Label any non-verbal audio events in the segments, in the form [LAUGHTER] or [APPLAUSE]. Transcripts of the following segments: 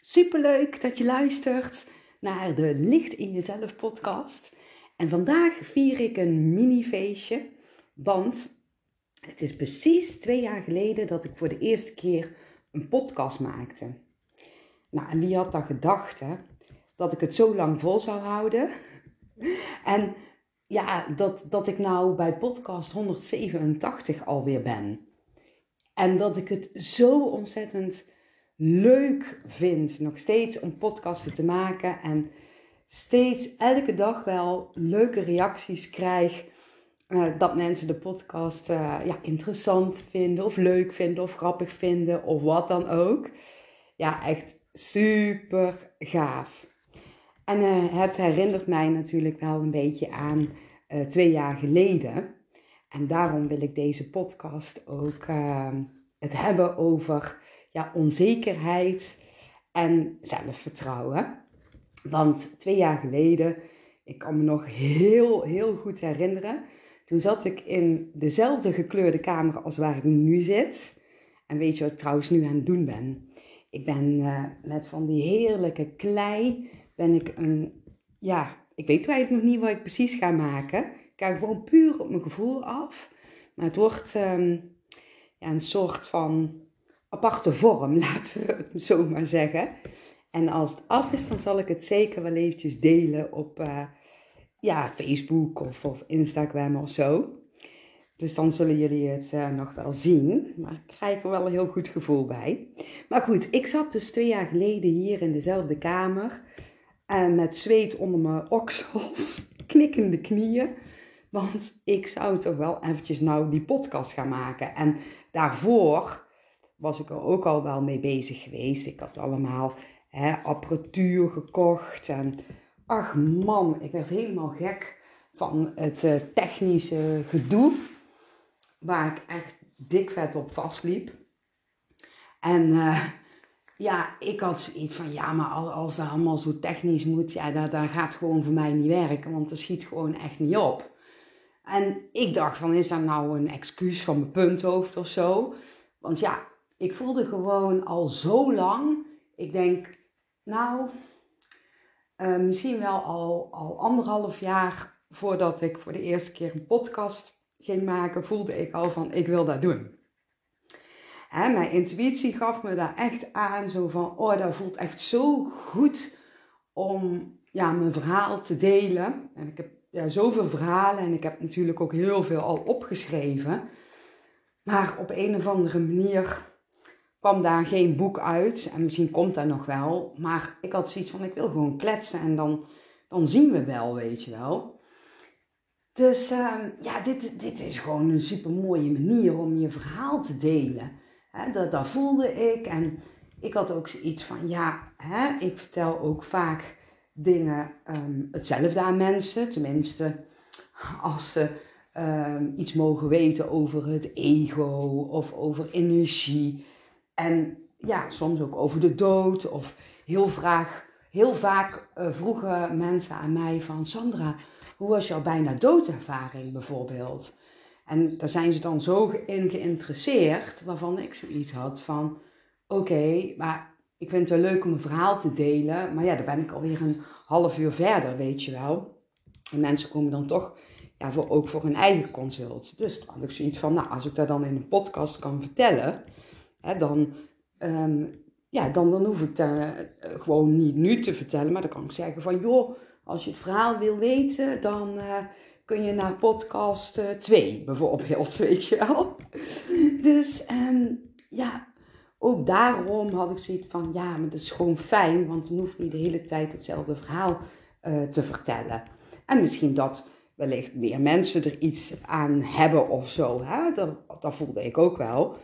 Superleuk dat je luistert naar de Licht in Jezelf podcast. En vandaag vier ik een mini feestje, want het is precies twee jaar geleden dat ik voor de eerste keer een podcast maakte. Nou, en wie had dan gedacht hè, dat ik het zo lang vol zou houden? [LAUGHS] En ja, dat, dat ik nou bij podcast 187 alweer ben. En dat ik het zo ontzettend leuk vind, nog steeds om podcasten te maken. En steeds elke dag wel leuke reacties krijg. Uh, dat mensen de podcast uh, ja, interessant vinden, of leuk vinden, of grappig vinden, of wat dan ook. Ja, echt super gaaf. En uh, het herinnert mij natuurlijk wel een beetje aan twee jaar geleden. En daarom wil ik deze podcast ook het hebben over ja, onzekerheid en zelfvertrouwen. Want twee jaar geleden, ik kan me nog heel, heel goed herinneren. Toen zat ik in dezelfde gekleurde kamer als waar ik nu zit. En weet je wat ik trouwens nu aan het doen ben? Ik ben uh, met van die heerlijke klei, ben ik een, ja, ik weet eigenlijk nog niet wat ik precies ga maken. Ik ga gewoon puur op mijn gevoel af. Maar het wordt um, ja, een soort van aparte vorm, [LAUGHS] laten we het zo maar zeggen. En als het af is, dan zal ik het zeker wel eventjes delen op uh, ja, Facebook of, of Instagram of zo. Dus dan zullen jullie het uh, nog wel zien. Maar ik krijg er wel een heel goed gevoel bij. Maar goed, ik zat dus twee jaar geleden hier in dezelfde kamer. En met zweet onder mijn oksels, [LAUGHS] knikkende knieën. Want ik zou toch wel eventjes nou die podcast gaan maken. En daarvoor was ik er ook al wel mee bezig geweest. Ik had allemaal hè, apparatuur gekocht. En ach man, ik werd helemaal gek van het uh, technische gedoe. Waar ik echt dik vet op vastliep. En uh, ja, ik had zoiets van, ja, maar als dat allemaal zo technisch moet, ja, dat, dat gaat gewoon voor mij niet werken. Want dat schiet gewoon echt niet op. En ik dacht van, is dat nou een excuus van mijn punthoofd of zo? Want ja, ik voelde gewoon al zo lang, ik denk, nou, uh, misschien wel al, al anderhalf jaar voordat ik voor de eerste keer een podcast ging maken, voelde ik al van, ik wil dat doen. Hè, mijn intuïtie gaf me daar echt aan, zo van, oh, dat voelt echt zo goed om ja, mijn verhaal te delen. En ik heb ja, zoveel verhalen en ik heb natuurlijk ook heel veel al opgeschreven. Maar op een of andere manier kwam daar geen boek uit. En misschien komt dat nog wel. Maar ik had zoiets van, ik wil gewoon kletsen en dan, dan zien we wel, weet je wel. Dus uh, ja, dit, dit is gewoon een super mooie manier om je verhaal te delen. Dat, dat voelde ik. En ik had ook zoiets van, ja, ik vertel ook vaak dingen um, hetzelfde aan mensen. Tenminste, als ze um, iets mogen weten over het ego of over energie. En ja, soms ook over de dood. Of heel, vraag, heel vaak uh, vroegen mensen aan mij van... Sandra, hoe was jouw bijna doodervaring bijvoorbeeld? En daar zijn ze dan zo in geïnteresseerd, waarvan ik zoiets had van... Oké, maar ik vind het wel leuk om een verhaal te delen. Maar ja, dan ben ik alweer een half uur verder, weet je wel. En mensen komen dan toch ja, voor, ook voor hun eigen consult. Dus dan had ik zoiets van, nou, als ik dat dan in een podcast kan vertellen Dan, um, ja, dan, dan hoef ik dat uh, gewoon niet nu te vertellen, maar dan kan ik zeggen van joh, als je het verhaal wil weten, dan uh, kun je naar podcast 2 uh, bijvoorbeeld, [LAUGHS] weet je wel. Dus um, ja, ook daarom had ik zoiets van ja, maar dat is gewoon fijn, want dan hoef niet de hele tijd hetzelfde verhaal te vertellen. En misschien dat wellicht meer mensen er iets aan hebben of zo. Hè? Dat voelde ik ook wel.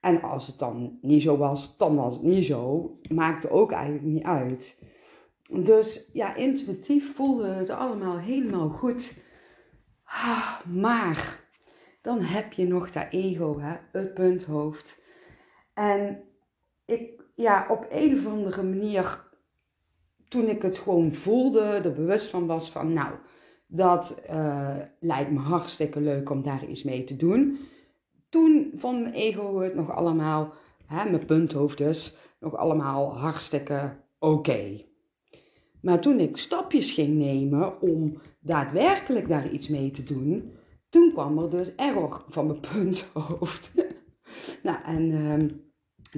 En als het dan niet zo was, dan was het niet zo. Maakte ook eigenlijk niet uit. Dus ja, intuïtief voelde het allemaal helemaal goed. Ah, maar dan heb je nog dat ego, hè? het punthoofd. En ik, ja, op een of andere manier, toen ik het gewoon voelde, er bewust van was van, nou, dat uh, lijkt me hartstikke leuk om daar iets mee te doen toen vond mijn ego het nog allemaal, hè, mijn punthoofd dus, nog allemaal hartstikke oké. Maar toen ik stapjes ging nemen om daadwerkelijk daar iets mee te doen, toen kwam er dus error van mijn [LAUGHS] punthoofd. [LAUGHS] nou, en uh,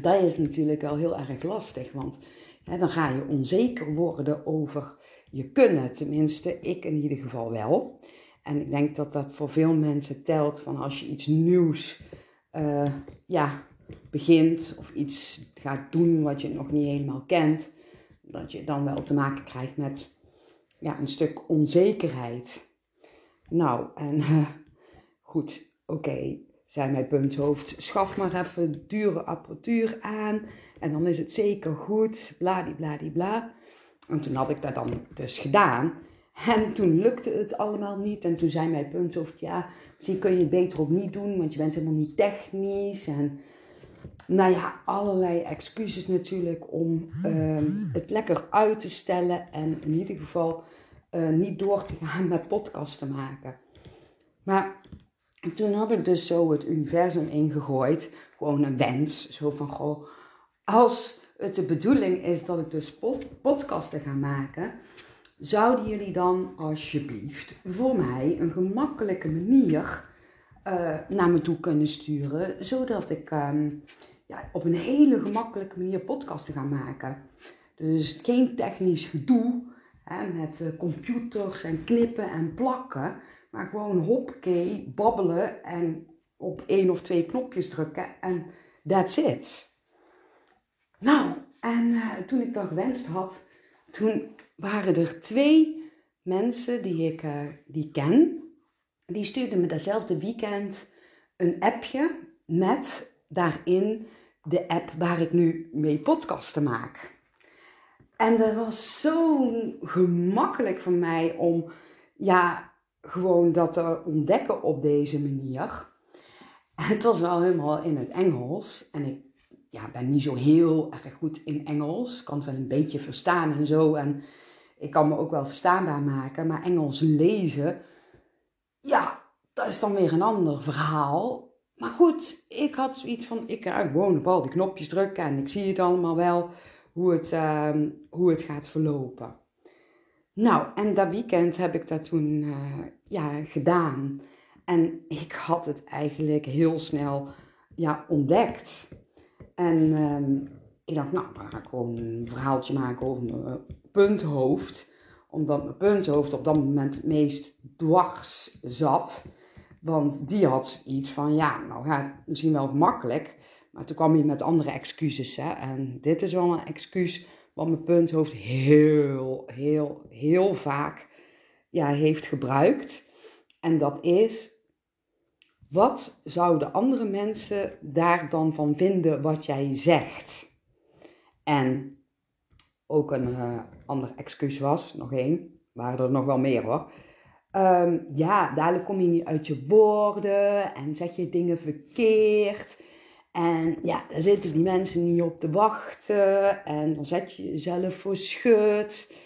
dat is natuurlijk wel heel erg lastig, want hè, dan ga je onzeker worden over je kunnen. Tenminste, ik in ieder geval wel. En ik denk dat dat voor veel mensen telt van als je iets nieuws uh, ja, begint of iets gaat doen wat je nog niet helemaal kent, dat je dan wel te maken krijgt met ja, een stuk onzekerheid. Nou, en uh, goed, oké, okay, zei mijn punthoofd, schaf maar even dure apparatuur aan en dan is het zeker goed, bladibladibla. En toen had ik dat dan dus gedaan. En toen lukte het allemaal niet. En toen zei mijn punthoofd, ja, misschien kun je het beter ook niet doen, want je bent helemaal niet technisch. En nou ja, allerlei excuses natuurlijk om ehm, het lekker uit te stellen en in ieder geval uh, niet door te gaan met podcast te maken. Maar toen had ik dus zo het universum ingegooid, gewoon een wens, zo van goh, als het de bedoeling is dat ik dus podcasten ga maken, zouden jullie dan alsjeblieft voor mij een gemakkelijke manier uh, naar me toe kunnen sturen, zodat ik um, ja, op een hele gemakkelijke manier podcasten ga maken. Dus geen technisch gedoe hè, met uh, computers en knippen en plakken, maar gewoon hoppakee, babbelen en op één of twee knopjes drukken en that's it. Nou, en uh, toen ik dat gewenst had, toen waren er twee mensen die ik uh, die ken. Die stuurden me datzelfde weekend een appje met daarin de app waar ik nu mee podcasten maak. En dat was zo gemakkelijk voor mij om ja, gewoon dat te ontdekken op deze manier. Het was wel helemaal in het Engels en ik ja, ben niet zo heel erg goed in Engels. Ik kan het wel een beetje verstaan en zo. En ik kan me ook wel verstaanbaar maken. Maar Engels lezen, ja, dat is dan weer een ander verhaal. Maar goed, ik had zoiets van, ik ga gewoon op al die knopjes drukken en ik zie het allemaal wel hoe het, uh, hoe het gaat verlopen. Nou, en dat weekend heb ik dat toen uh, ja, gedaan. En ik had het eigenlijk heel snel ja, ontdekt. En um, ik dacht, nou, dan ga ik gewoon een verhaaltje maken over mijn punthoofd. Omdat mijn punthoofd op dat moment het meest dwars zat. Want die had iets van, ja, nou gaat misschien wel makkelijk. Maar toen kwam hij met andere excuses. Hè? En dit is wel een excuus wat mijn punthoofd heel, heel, heel vaak ja, heeft gebruikt. En dat is, wat zouden andere mensen daar dan van vinden wat jij zegt? En ook een uh, ander excuus was, nog één, waren er nog wel meer hoor. Um, ja, dadelijk kom je niet uit je woorden en zeg je dingen verkeerd. En ja, daar zitten die mensen niet op te wachten. En dan zet je jezelf voor schut.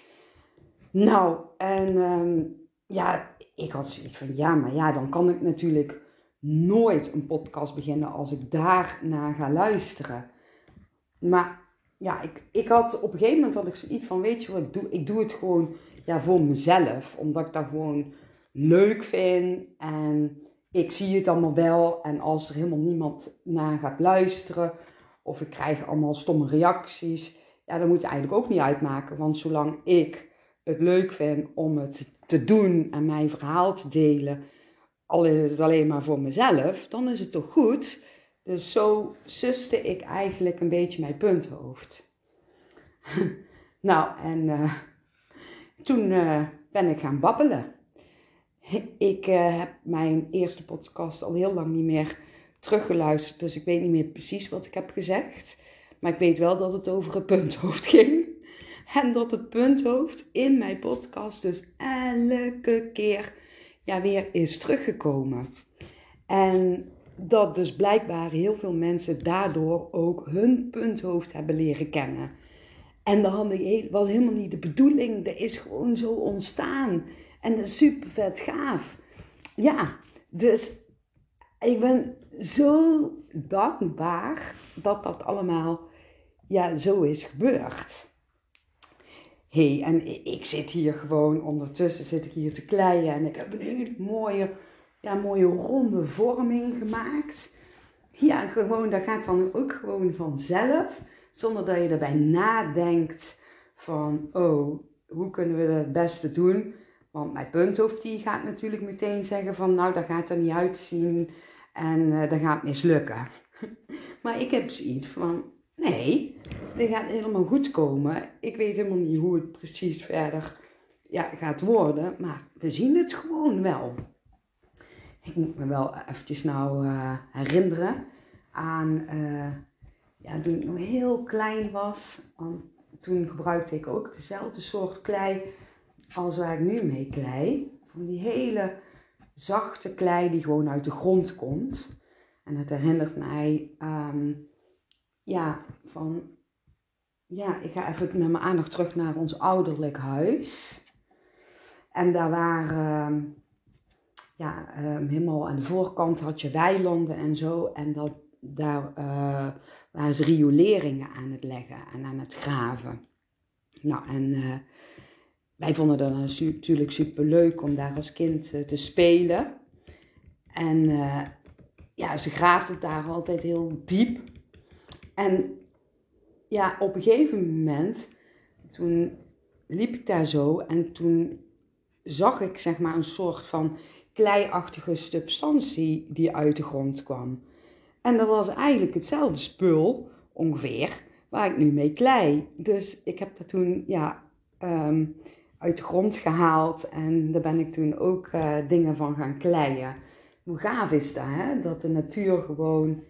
Nou, en um, ja, ik had zoiets van, ja, maar ja, dan kan ik natuurlijk nooit een podcast beginnen als ik daarna ga luisteren. Maar ja, ik, ik had op een gegeven moment had ik zoiets van, weet je wat ik doe? Ik doe het gewoon ja, voor mezelf, omdat ik dat gewoon leuk vind en ik zie het allemaal wel. En als er helemaal niemand naar gaat luisteren of ik krijg allemaal stomme reacties, ja, dan moet het eigenlijk ook niet uitmaken. Want zolang ik het leuk vind om het te doen en mijn verhaal te delen, al is het alleen maar voor mezelf, dan is het toch goed. Dus zo suste ik eigenlijk een beetje mijn punthoofd. [LAUGHS] nou, en uh, toen uh, ben ik gaan babbelen. Ik uh, heb mijn eerste podcast al heel lang niet meer teruggeluisterd, dus ik weet niet meer precies wat ik heb gezegd. Maar ik weet wel dat het over het punthoofd [LAUGHS] ging. En dat het punthoofd in mijn podcast dus elke keer ja, weer is teruggekomen. En dat dus blijkbaar heel veel mensen daardoor ook hun punthoofd hebben leren kennen. En dat was helemaal niet de bedoeling. Dat is gewoon zo ontstaan. En dat is super vet gaaf. Ja, dus ik ben zo dankbaar dat dat allemaal ja, zo is gebeurd. hey, en ik zit hier gewoon, ondertussen zit ik hier te kleien en ik heb een hele mooie, ja, mooie ronde vorming gemaakt. Ja, gewoon, dat gaat dan ook gewoon vanzelf, zonder dat je erbij nadenkt van, oh, hoe kunnen we dat het beste doen? Want mijn punthoofd die gaat natuurlijk meteen zeggen van, nou, dat gaat er niet uitzien en uh, dat gaat mislukken. [LAUGHS] maar ik heb zoiets van, nee, dit gaat helemaal goed komen. Ik weet helemaal niet hoe het precies verder ja, gaat worden, maar we zien het gewoon wel. Ik moet me wel eventjes nou uh, herinneren aan, uh, ja, toen ik nog heel klein was, want toen gebruikte ik ook dezelfde soort klei als waar ik nu mee klei. Van die hele zachte klei die gewoon uit de grond komt. En het herinnert mij um, ja, van, ja, ik ga even met mijn aandacht terug naar ons ouderlijk huis. En daar waren, ja, um, helemaal aan de voorkant had je weilanden en zo. En dat, daar uh, waren ze rioleringen aan het leggen en aan het graven. Nou, en uh, wij vonden dat natuurlijk super leuk om daar als kind uh, te spelen. En ja, ze graafden daar altijd heel diep. En ja, op een gegeven moment, toen liep ik daar zo en toen zag ik zeg maar een soort van kleiachtige substantie die uit de grond kwam. En dat was eigenlijk hetzelfde spul ongeveer waar ik nu mee klei. Dus ik heb dat toen ja, um, uit de grond gehaald en daar ben ik toen ook uh, dingen van gaan kleien. Hoe gaaf is dat, hè? Dat de natuur gewoon,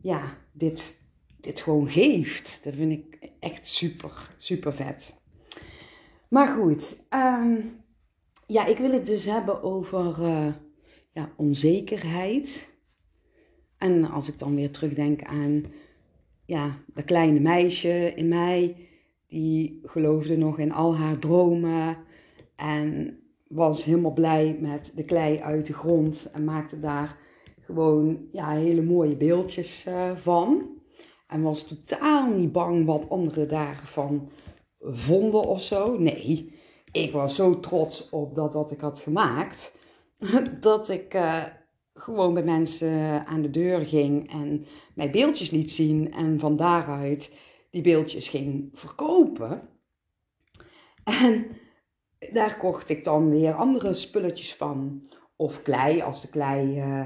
ja, dit, dit gewoon geeft. Dat vind ik echt super, super vet. Maar goed, um, ja, ik wil het dus hebben over uh, ja, onzekerheid. En als ik dan weer terugdenk aan ja, dat kleine meisje in mij, die geloofde nog in al haar dromen en was helemaal blij met de klei uit de grond en maakte daar gewoon ja, hele mooie beeldjes uh, van. En was totaal niet bang wat anderen daarvan vonden of zo. Nee, ik was zo trots op dat wat ik had gemaakt, [LAUGHS] dat ik uh, gewoon bij mensen aan de deur ging en mij beeldjes liet zien en van daaruit die beeldjes ging verkopen. En daar kocht ik dan weer andere spulletjes van. Of klei, als de klei uh,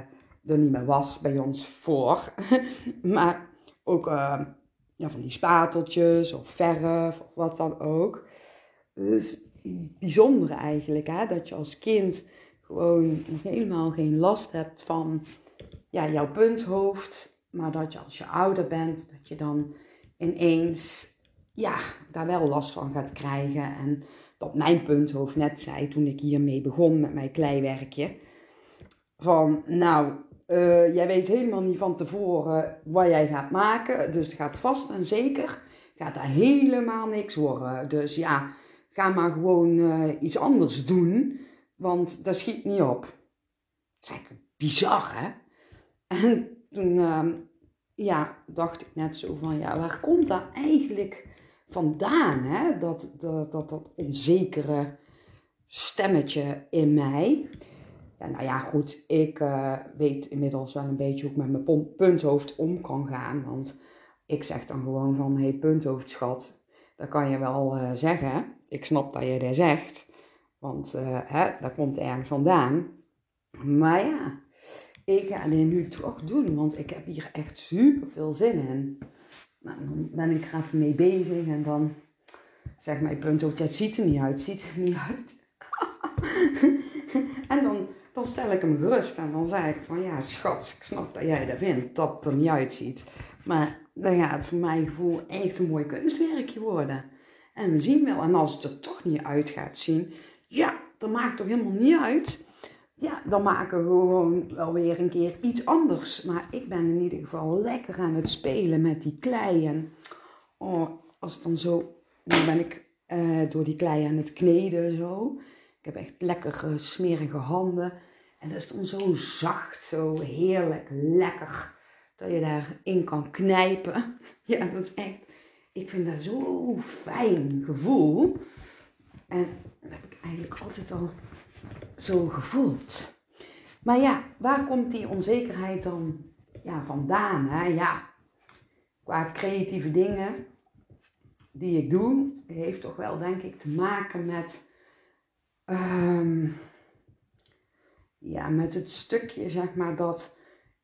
er niet meer was bij ons voor. [LAUGHS] maar ook uh, ja, van die spateltjes of verf of wat dan ook. Dus bijzonder eigenlijk, hè? dat je als kind gewoon helemaal geen last hebt van ja, jouw punthoofd. Maar dat je als je ouder bent, dat je dan ineens ja, daar wel last van gaat krijgen. En dat mijn punthoofd net zei toen ik hiermee begon met mijn kleiwerkje. Van, nou, uh, jij weet helemaal niet van tevoren wat jij gaat maken. Dus het gaat vast en zeker, gaat daar helemaal niks worden. Dus ja, ga maar gewoon uh, iets anders doen, want dat schiet niet op. Dat is eigenlijk bizar, hè? En toen, uh, ja, dacht ik net zo van, ja, waar komt dat eigenlijk vandaan, hè? Dat, dat, dat, dat onzekere stemmetje in mij. Ja, nou ja, goed, ik uh, weet inmiddels wel een beetje hoe ik met mijn punthoofd om kan gaan. Want ik zeg dan gewoon van, hé hey, punthoofdschat, dat kan je wel uh, zeggen. Ik snap dat je dat zegt, want uh, hè, dat komt ergens vandaan. Maar ja, ik ga dit nu toch doen, want ik heb hier echt super veel zin in. Nou, dan ben ik er even mee bezig en dan zeg mijn punt ook, het ziet er niet uit, het ziet er niet uit. [LAUGHS] en dan, dan stel ik hem gerust en dan zeg ik van, ja schat, ik snap dat jij dat vindt, dat het er niet uitziet. Maar dan gaat het voor mijn gevoel echt een mooi kunstwerkje worden. En zien wel, en als het er toch niet uit gaat zien, ja, dat maakt toch helemaal niet uit ja, dan maken we gewoon wel weer een keer iets anders. Maar ik ben in ieder geval lekker aan het spelen met die klei. En oh, als het dan zo. Nu ben ik uh, door die klei aan het kneden zo. Ik heb echt lekkere smerige handen. En dat is dan zo zacht, zo heerlijk lekker. Dat je daarin kan knijpen. [LAUGHS] Ja, dat is echt. Ik vind dat zo'n fijn gevoel. En dat heb ik eigenlijk altijd al zo gevoeld. Maar ja, waar komt die onzekerheid dan ja, vandaan? Hè? Ja, qua creatieve dingen die ik doe, heeft toch wel denk ik te maken met, um, ja, met het stukje zeg maar dat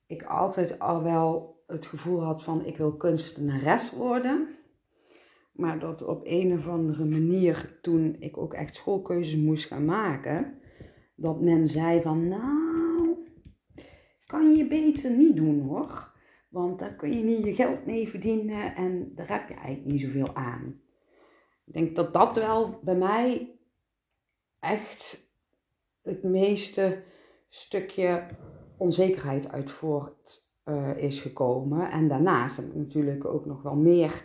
ik altijd al wel het gevoel had van ik wil kunstenares worden. Maar dat op een of andere manier, toen ik ook echt schoolkeuzes moest gaan maken, dat men zei van nou, kan je beter niet doen hoor. Want daar kun je niet je geld mee verdienen en daar heb je eigenlijk niet zoveel aan. Ik denk dat dat wel bij mij echt het meeste stukje onzekerheid uit voort uh, is gekomen. En daarnaast heb ik natuurlijk ook nog wel meer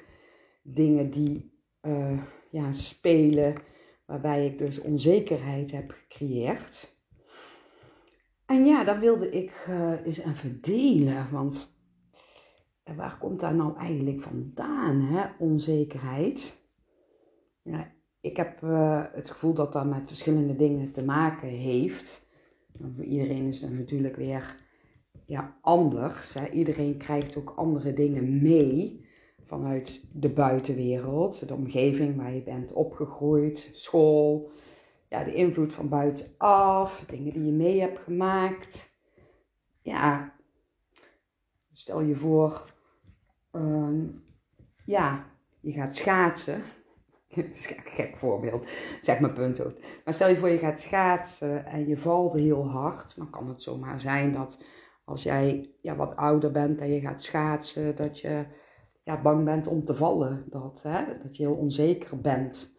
dingen die uh, ja, spelen, waarbij ik dus onzekerheid heb gecreëerd. En ja, dat wilde ik uh, eens even delen, want waar komt daar nou eigenlijk vandaan, hè? onzekerheid? Ja, ik heb het gevoel dat dat met verschillende dingen te maken heeft. voor iedereen is dat natuurlijk weer ja, anders. Hè? Iedereen krijgt ook andere dingen mee vanuit de buitenwereld, de omgeving waar je bent opgegroeid, school, ja, de invloed van buitenaf, dingen die je mee hebt gemaakt. Ja, stel je voor, ehm, ja, je gaat schaatsen. [LAUGHS] Dat is een gek voorbeeld, zeg maar punt ook. Maar stel je voor, je gaat schaatsen en je valt heel hard. Dan kan het zomaar zijn dat als jij ja, wat ouder bent en je gaat schaatsen, dat je ja, bang bent om te vallen. Dat, hè, dat je heel onzeker bent.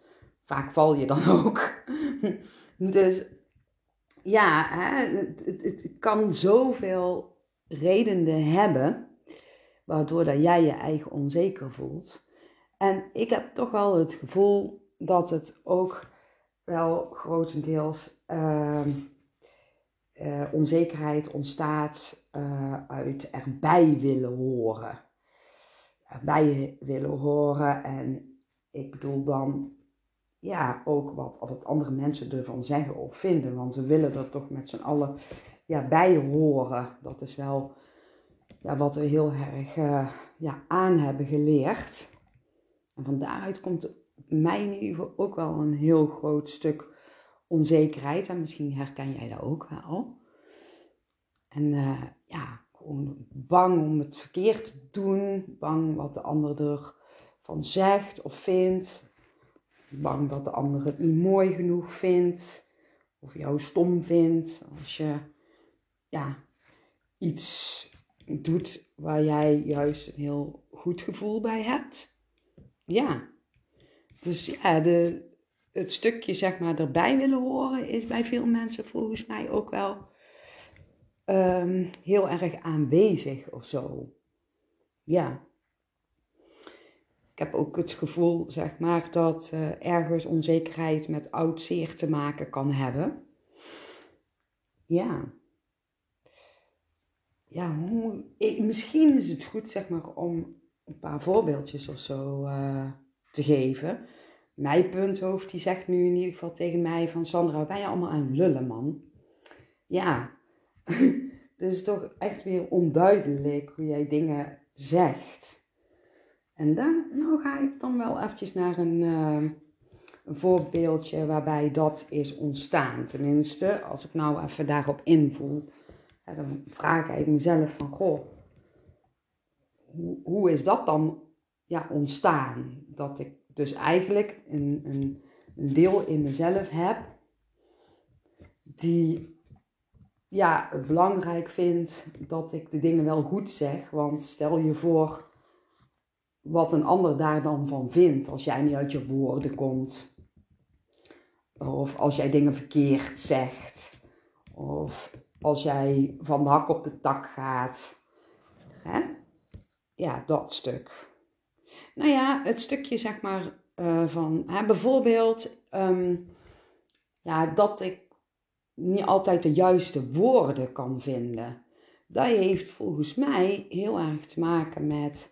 Vaak val je dan [LAUGHS] ook. dus ja, hè, het, het, kan zoveel redenen hebben waardoor dat jij je eigen onzeker voelt. En ik heb toch wel het gevoel dat het ook wel grotendeels uh, onzekerheid ontstaat uh, uit erbij willen horen. Erbij willen horen en ik bedoel dan ja, ook wat, wat andere mensen ervan zeggen of vinden. Want we willen er toch met z'n allen ja, bij horen. Dat is wel ja, wat we heel erg uh, ja, aan hebben geleerd. En van daaruit komt mij in ook wel een heel groot stuk onzekerheid. En misschien herken jij dat ook wel. En uh, ja, gewoon bang om het verkeerd te doen. Bang wat de ander ervan zegt of vindt. Bang dat de ander het niet mooi genoeg vindt. Of jou stom vindt. Als je ja, iets doet waar jij juist een heel goed gevoel bij hebt. Ja. Dus ja, de, het stukje zeg maar erbij willen horen is bij veel mensen volgens mij ook wel um, heel erg aanwezig of zo. Ja. Ik heb ook het gevoel, zeg maar, dat uh, ergens onzekerheid met oud zeer te maken kan hebben. Ja ja, ik, misschien is het goed zeg maar, om een paar voorbeeldjes of zo uh, te geven. Mijn punthoofd die zegt nu in ieder geval tegen mij van Sandra, ben je allemaal aan lullen man? Ja, [LAUGHS] het is toch echt weer onduidelijk hoe jij dingen zegt. En dan nou ga ik dan wel eventjes naar een, uh, een voorbeeldje waarbij dat is ontstaan. Tenminste, als ik nou even daarop invoel dan vraag ik mezelf van, goh, hoe, is dat dan ja, ontstaan? Dat ik dus eigenlijk een, een deel in mezelf heb die ja, belangrijk vindt dat ik de dingen wel goed zeg. Want stel je voor wat een ander daar dan van vindt als jij niet uit je woorden komt. Of als jij dingen verkeerd zegt. Of als jij van de hak op de tak gaat. Hè? Ja, dat stuk. Nou ja, het stukje zeg maar uh, van hè, bijvoorbeeld um, ja, dat ik niet altijd de juiste woorden kan vinden. Dat heeft volgens mij heel erg te maken met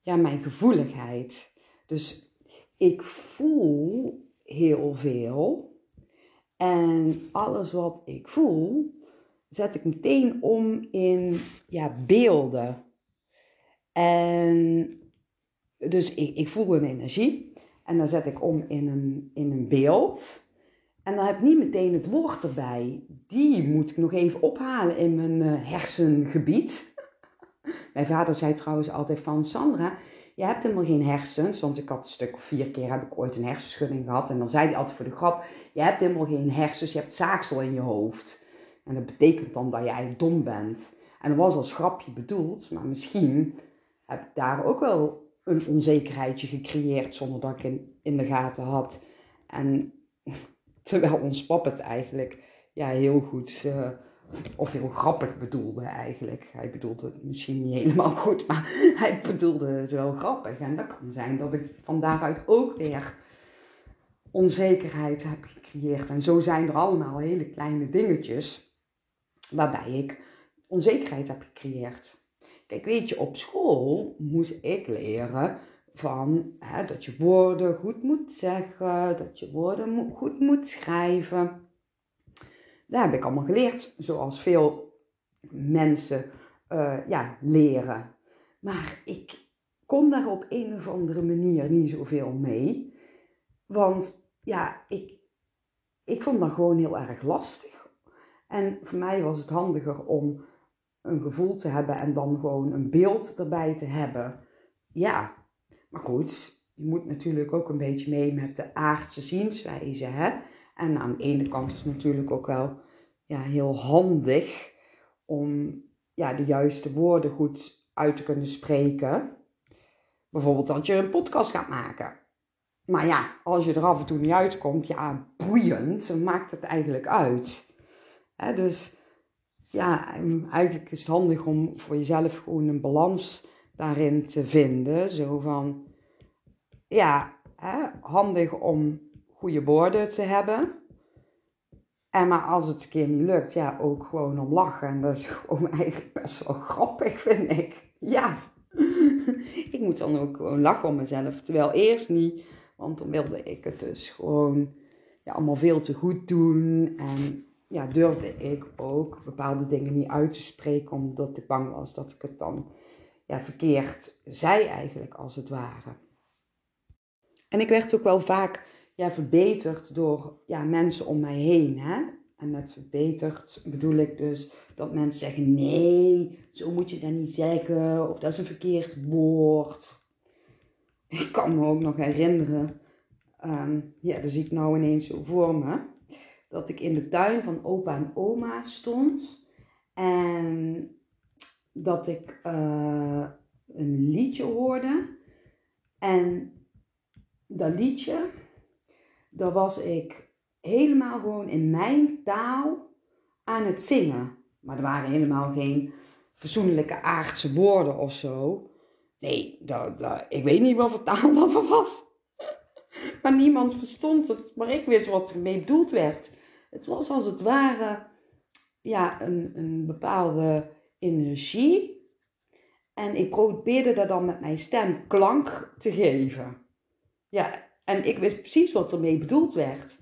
ja, mijn gevoeligheid. Dus ik voel heel veel. En alles wat ik voel, zet ik meteen om in ja, beelden. En dus ik, ik voel een energie. En dan zet ik om in een, in een beeld. En dan heb ik niet meteen het woord erbij. Die moet ik nog even ophalen in mijn uh, hersengebied. [LAUGHS] Mijn vader zei trouwens altijd van Sandra, je hebt helemaal geen hersens. Want ik had een stuk of vier keer heb ik ooit een hersenschudding gehad. En dan zei hij altijd voor de grap, je hebt helemaal geen hersens, je hebt zaaksel in je hoofd. En dat betekent dan dat je eigenlijk dom bent. En dat was als grapje bedoeld, maar misschien heb ik daar ook wel een onzekerheidje gecreëerd zonder dat ik in, in de gaten had. En terwijl ons pap het eigenlijk ja, heel goed uh, of heel grappig bedoelde eigenlijk. Hij bedoelde het misschien niet helemaal goed, maar [LAUGHS] hij bedoelde het wel grappig. En dat kan zijn dat ik van daaruit ook weer onzekerheid heb gecreëerd. En zo zijn er allemaal hele kleine dingetjes waarbij ik onzekerheid heb gecreëerd. Kijk, weet je, op school moest ik leren van hè, dat je woorden goed moet zeggen, dat je woorden goed moet schrijven. Dat heb ik allemaal geleerd, zoals veel mensen uh, ja, leren. Maar ik kon daar op een of andere manier niet zoveel mee. Want ja, ik, ik vond dat gewoon heel erg lastig. En voor mij was het handiger om een gevoel te hebben en dan gewoon een beeld erbij te hebben. Ja, maar goed, je moet natuurlijk ook een beetje mee met de aardse zienswijze. Hè? En aan de ene kant is het natuurlijk ook wel ja, heel handig om ja, de juiste woorden goed uit te kunnen spreken. Bijvoorbeeld dat je een podcast gaat maken. Maar ja, als je er af en toe niet uitkomt, ja, boeiend, maakt het eigenlijk uit. dus ja, eigenlijk is het handig om voor jezelf gewoon een balans daarin te vinden. Zo van, ja, handig om goede woorden te hebben. En maar als het een keer niet lukt, ja, ook gewoon om lachen. En dat is gewoon [LAUGHS] eigenlijk best wel grappig, vind ik. Ja, [LAUGHS] ik moet dan ook gewoon lachen om mezelf. Terwijl eerst niet, want dan wilde ik het dus gewoon ja, allemaal veel te goed doen. En ja, durfde ik ook bepaalde dingen niet uit te spreken, omdat ik bang was dat ik het dan ja, verkeerd zei eigenlijk, als het ware. En ik werd ook wel vaak ja, verbeterd door ja, mensen om mij heen. Hè? En met verbeterd bedoel ik dus dat mensen zeggen: nee, zo moet je dat niet zeggen, of dat is een verkeerd woord. Ik kan me ook nog herinneren, um, ja, dat zie ik nou ineens zo voor me, dat ik in de tuin van opa en oma stond en dat ik uh, een liedje hoorde. En dat liedje, daar was ik helemaal gewoon in mijn taal aan het zingen. Maar er waren helemaal geen verzoenlijke aardse woorden of zo. Nee, dat, ik weet niet wat voor taal dat [LAUGHS] was. maar niemand verstond het, maar ik wist wat ermee bedoeld werd. Het was als het ware ja, een, een bepaalde energie. En ik probeerde dat dan met mijn stem klank te geven. Ja, en ik wist precies wat ermee bedoeld werd.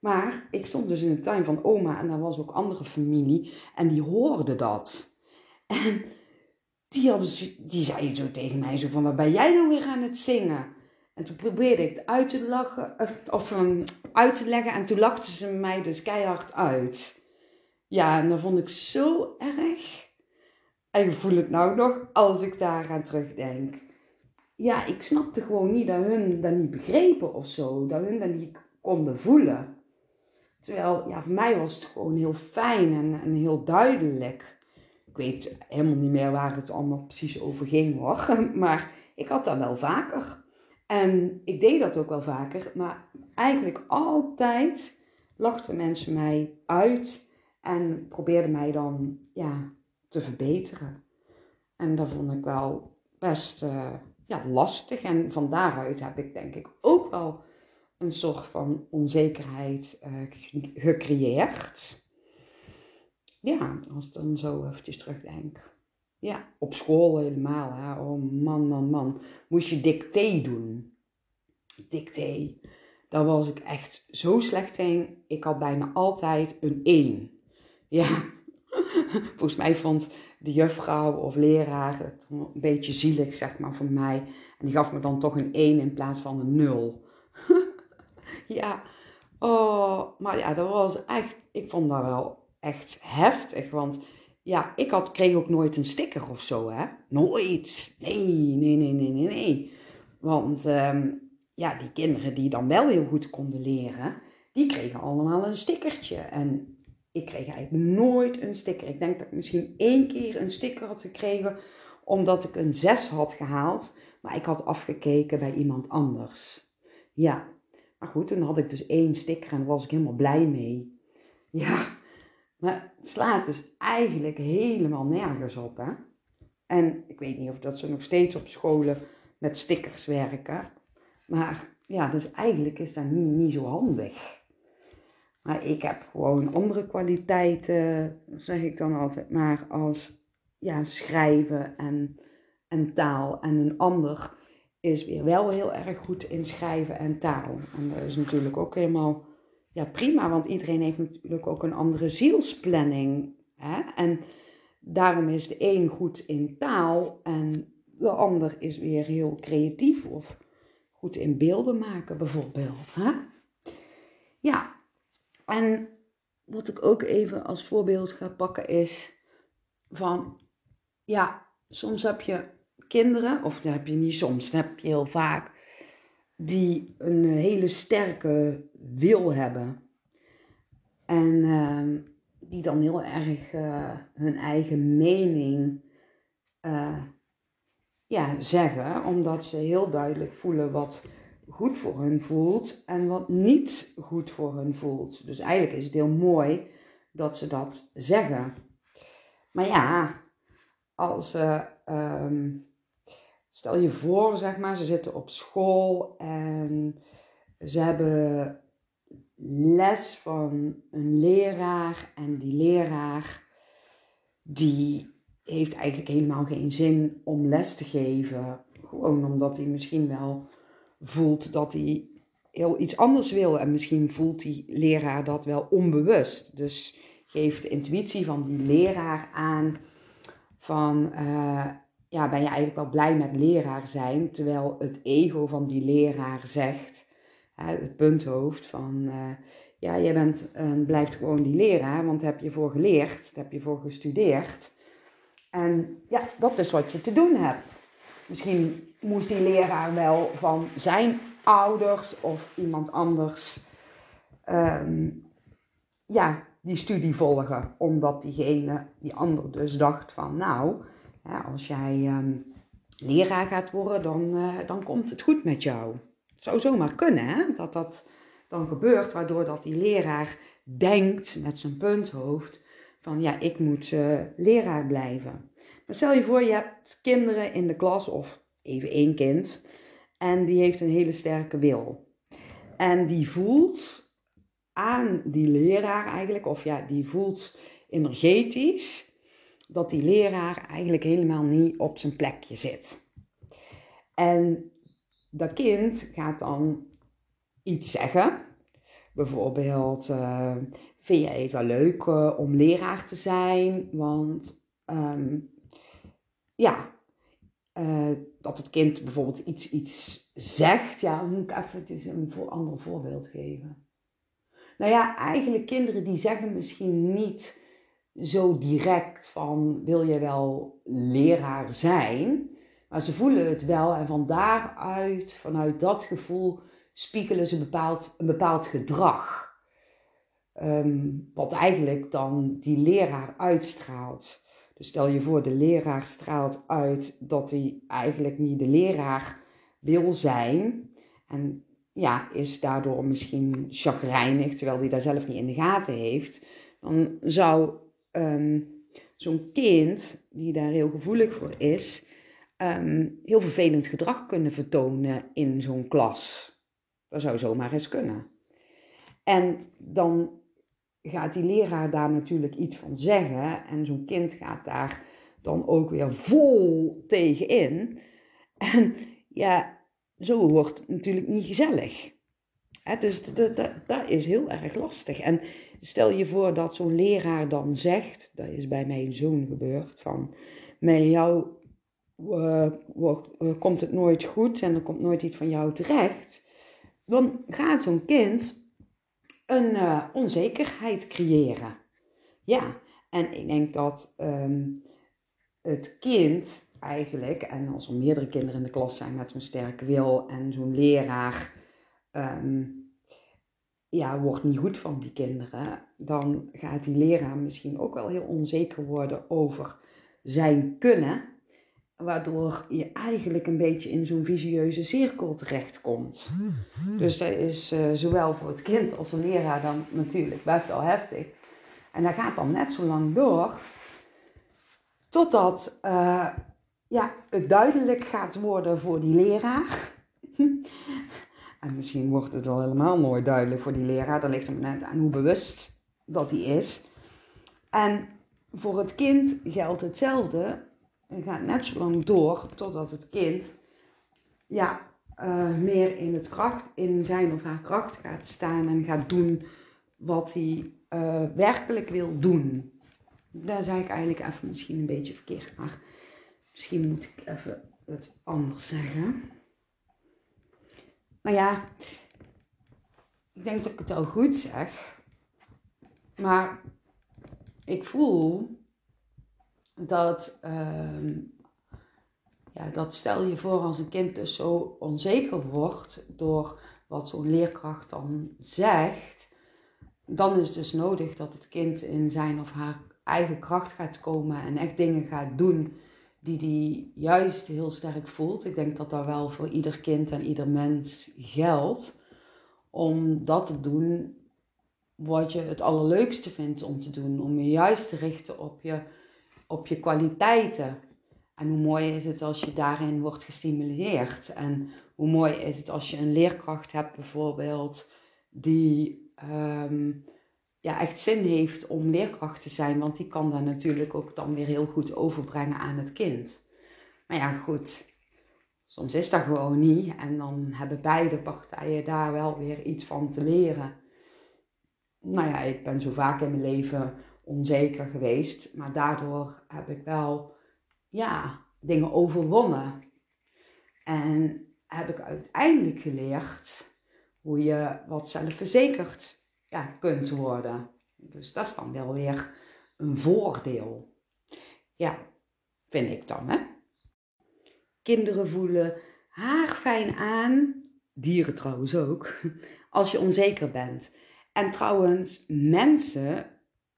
Maar ik stond dus in de tuin van oma en daar was ook andere familie en die hoorden dat. En die, hadden, die zeiden zo tegen mij zo van, waar ben jij nou weer aan het zingen? En toen probeerde ik het uit te lachen, of, of um, uit te leggen en toen lachten ze mij dus keihard uit. Ja, en dat vond ik zo erg. En ik voel het nou nog als ik daar aan terugdenk ja, ik snapte gewoon niet dat hun dat niet begrepen of zo. Dat hun dat niet konden voelen. Terwijl, ja, voor mij was het gewoon heel fijn en, heel duidelijk. Ik weet helemaal niet meer waar het allemaal precies over ging hoor. [LAUGHS] Maar ik had dat wel vaker. En ik deed dat ook wel vaker. Maar eigenlijk altijd lachten mensen mij uit. En probeerden mij dan ja, te verbeteren. En dat vond ik wel best... Uh, ja, lastig. En van daaruit heb ik denk ik ook wel een soort van onzekerheid uh, gecreëerd. Ja, als ik dan zo eventjes terugdenk. Ja, op school helemaal. Hè. Oh man, man, man. Moest je dicté doen. dicté. Daar was ik echt zo slecht in. Ik had bijna altijd een 1. Ja, [LAUGHS] volgens mij vond de juffrouw of leraar een beetje zielig, zeg maar, voor mij. En die gaf me dan toch een 1 in plaats van een 0. [LAUGHS] ja, oh, maar ja, dat was echt, ik vond dat wel echt heftig. Want ja, ik had, kreeg ook nooit een sticker of zo, hè. Nooit. Nee, nee, nee, nee, nee, nee. Want um, ja, die kinderen die dan wel heel goed konden leren, die kregen allemaal een stickertje. En ik kreeg eigenlijk nooit een sticker. Ik denk dat ik misschien één keer een sticker had gekregen, omdat ik een 6 had gehaald. Maar ik had afgekeken bij iemand anders. Ja, maar goed, toen had ik dus één sticker en daar was ik helemaal blij mee. Ja, maar het slaat dus eigenlijk helemaal nergens op, hè. En ik weet niet of dat ze nog steeds op scholen met stickers werken. Maar ja, dus eigenlijk is dat niet, niet zo handig. Maar ik heb gewoon andere kwaliteiten, zeg ik dan altijd maar, als ja, schrijven en, en taal. En een ander is weer wel heel erg goed in schrijven en taal. En dat is natuurlijk ook helemaal ja, prima, want iedereen heeft natuurlijk ook een andere zielsplanning. Hè? En daarom is de een goed in taal en de ander is weer heel creatief of goed in beelden maken bijvoorbeeld. Hè? Ja, en wat ik ook even als voorbeeld ga pakken is van, ja, soms heb je kinderen, of dat heb je niet soms, dat heb je heel vaak, die een hele sterke wil hebben. En uh, die dan heel erg uh, hun eigen mening uh, ja, zeggen, omdat ze heel duidelijk voelen wat goed voor hun voelt en wat niet goed voor hun voelt. Dus eigenlijk is het heel mooi dat ze dat zeggen. Maar ja, als ze, ehm, stel je voor, zeg maar, ze zitten op school en ze hebben les van een leraar en die leraar die heeft eigenlijk helemaal geen zin om les te geven. Gewoon omdat hij misschien wel voelt dat hij heel iets anders wil. En misschien voelt die leraar dat wel onbewust. Dus geeft de intuïtie van die leraar aan van... Uh, ja, ben je eigenlijk wel blij met leraar zijn? Terwijl het ego van die leraar zegt, het punthoofd van... Uh, ja, jij bent, uh, blijft gewoon die leraar, want daar heb je voor geleerd, daar heb je voor gestudeerd. En ja, dat is wat je te doen hebt. Misschien moest die leraar wel van zijn ouders of iemand anders um, ja, die studie volgen. Omdat diegene, die ander dus dacht van nou, als jij um, leraar gaat worden, dan, uh, dan komt het goed met jou. Het zou zomaar kunnen hè? dat dat dan gebeurt, waardoor dat die leraar denkt met zijn punthoofd van ja, ik moet uh, leraar blijven. Stel je voor, je hebt kinderen in de klas of even één kind en die heeft een hele sterke wil. En die voelt aan die leraar eigenlijk, of ja, die voelt energetisch dat die leraar eigenlijk helemaal niet op zijn plekje zit. En dat kind gaat dan iets zeggen. Bijvoorbeeld, uh, vind jij het wel leuk uh, om leraar te zijn? Want um, ja, uh, dat het kind bijvoorbeeld iets, iets zegt. Ja, moet ik even een voor, ander voorbeeld geven. Nou ja, eigenlijk kinderen die zeggen misschien niet zo direct van wil je wel leraar zijn. Maar ze voelen het wel en van daaruit, vanuit dat gevoel, spiegelen ze bepaald, een bepaald gedrag. Um, wat eigenlijk dan die leraar uitstraalt. Dus stel je voor, de leraar straalt uit dat hij eigenlijk niet de leraar wil zijn. En ja, is daardoor misschien chagrijnig, terwijl hij daar zelf niet in de gaten heeft. Dan zou um, zo'n kind, die daar heel gevoelig voor is, um, heel vervelend gedrag kunnen vertonen in zo'n klas. Dat zou zomaar eens kunnen. En dan gaat die leraar daar natuurlijk iets van zeggen. En zo'n kind gaat daar dan ook weer vol tegen in. En ja, zo wordt het natuurlijk niet gezellig. dus dat, dat, is heel erg lastig. En stel je voor dat zo'n leraar dan zegt, dat is bij mijn zoon gebeurd, van met jou uh, wordt, komt het nooit goed en er komt nooit iets van jou terecht. Dan gaat zo'n kind een uh, onzekerheid creëren. Ja, en ik denk dat ehm, het kind eigenlijk, en als er meerdere kinderen in de klas zijn met zo'n sterke wil en zo'n leraar ehm, ja, wordt niet goed van die kinderen, dan gaat die leraar misschien ook wel heel onzeker worden over zijn kunnen, waardoor je eigenlijk een beetje in zo'n visieuze cirkel terechtkomt. Dus dat is uh, zowel voor het kind als de leraar dan natuurlijk best wel heftig. En dat gaat dan net zo lang door, totdat uh, ja, het duidelijk gaat worden voor die leraar. [LAUGHS] en misschien wordt het al helemaal nooit duidelijk voor die leraar. Dat ligt er net aan hoe bewust dat hij is. En voor het kind geldt hetzelfde. Het gaat net zo lang door totdat het kind ja, uh, meer in, het kracht, in zijn of haar kracht gaat staan en gaat doen wat hij uh, werkelijk wil doen. Daar zei ik eigenlijk even misschien een beetje verkeerd, maar misschien moet ik even het anders zeggen. Nou ja, ik denk dat ik het al goed zeg, maar ik voel dat, uh, ja, dat stel je voor als een kind dus zo onzeker wordt door wat zo'n leerkracht dan zegt, dan is het dus nodig dat het kind in zijn of haar eigen kracht gaat komen en echt dingen gaat doen die die juist heel sterk voelt. Ik denk dat dat wel voor ieder kind en ieder mens geldt. Om dat te doen wat je het allerleukste vindt om te doen. Om je juist te richten op je, op je kwaliteiten. En hoe mooi is het als je daarin wordt gestimuleerd. En hoe mooi is het als je een leerkracht hebt bijvoorbeeld die ehm, ja, echt zin heeft om leerkracht te zijn. Want die kan dat natuurlijk ook dan weer heel goed overbrengen aan het kind. Maar ja, goed. Soms is dat gewoon niet. En dan hebben beide partijen daar wel weer iets van te leren. Nou ja, ik ben zo vaak in mijn leven onzeker geweest. Maar daardoor heb ik wel, ja, dingen overwonnen. En heb ik uiteindelijk geleerd hoe je wat zelfverzekerd ja, kunt worden. Dus dat is dan wel weer een voordeel. Ja, vind ik dan, hè? Kinderen voelen haarfijn aan, dieren trouwens ook, [LAUGHS] als je onzeker bent. En trouwens, mensen,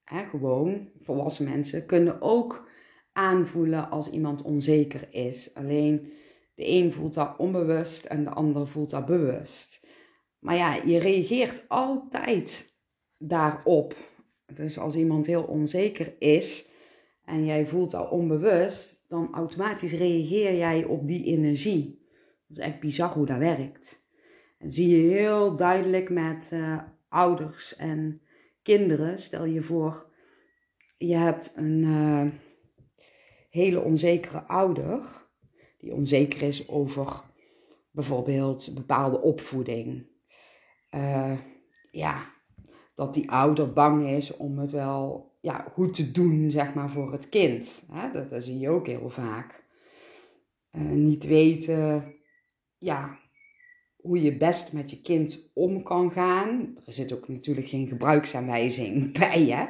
hè, gewoon volwassen mensen, kunnen ook aanvoelen als iemand onzeker is. Alleen de een voelt dat onbewust en de ander voelt dat bewust. Maar ja, je reageert altijd daarop. Dus als iemand heel onzeker is en jij voelt al onbewust, dan automatisch reageer jij op die energie. Dat is echt bizar hoe dat werkt. En zie je heel duidelijk met uh, ouders en kinderen. Stel je voor, je hebt een uh, hele onzekere ouder, die onzeker is over bijvoorbeeld bepaalde opvoeding. Uh, ja, dat die ouder bang is om het wel ja, goed te doen, zeg maar, voor het kind. Dat, dat zie je ook heel vaak. Uh, niet weten, ja, hoe je best met je kind om kan gaan. Er zit ook natuurlijk geen gebruiksaanwijzing [LAUGHS] bij, hè?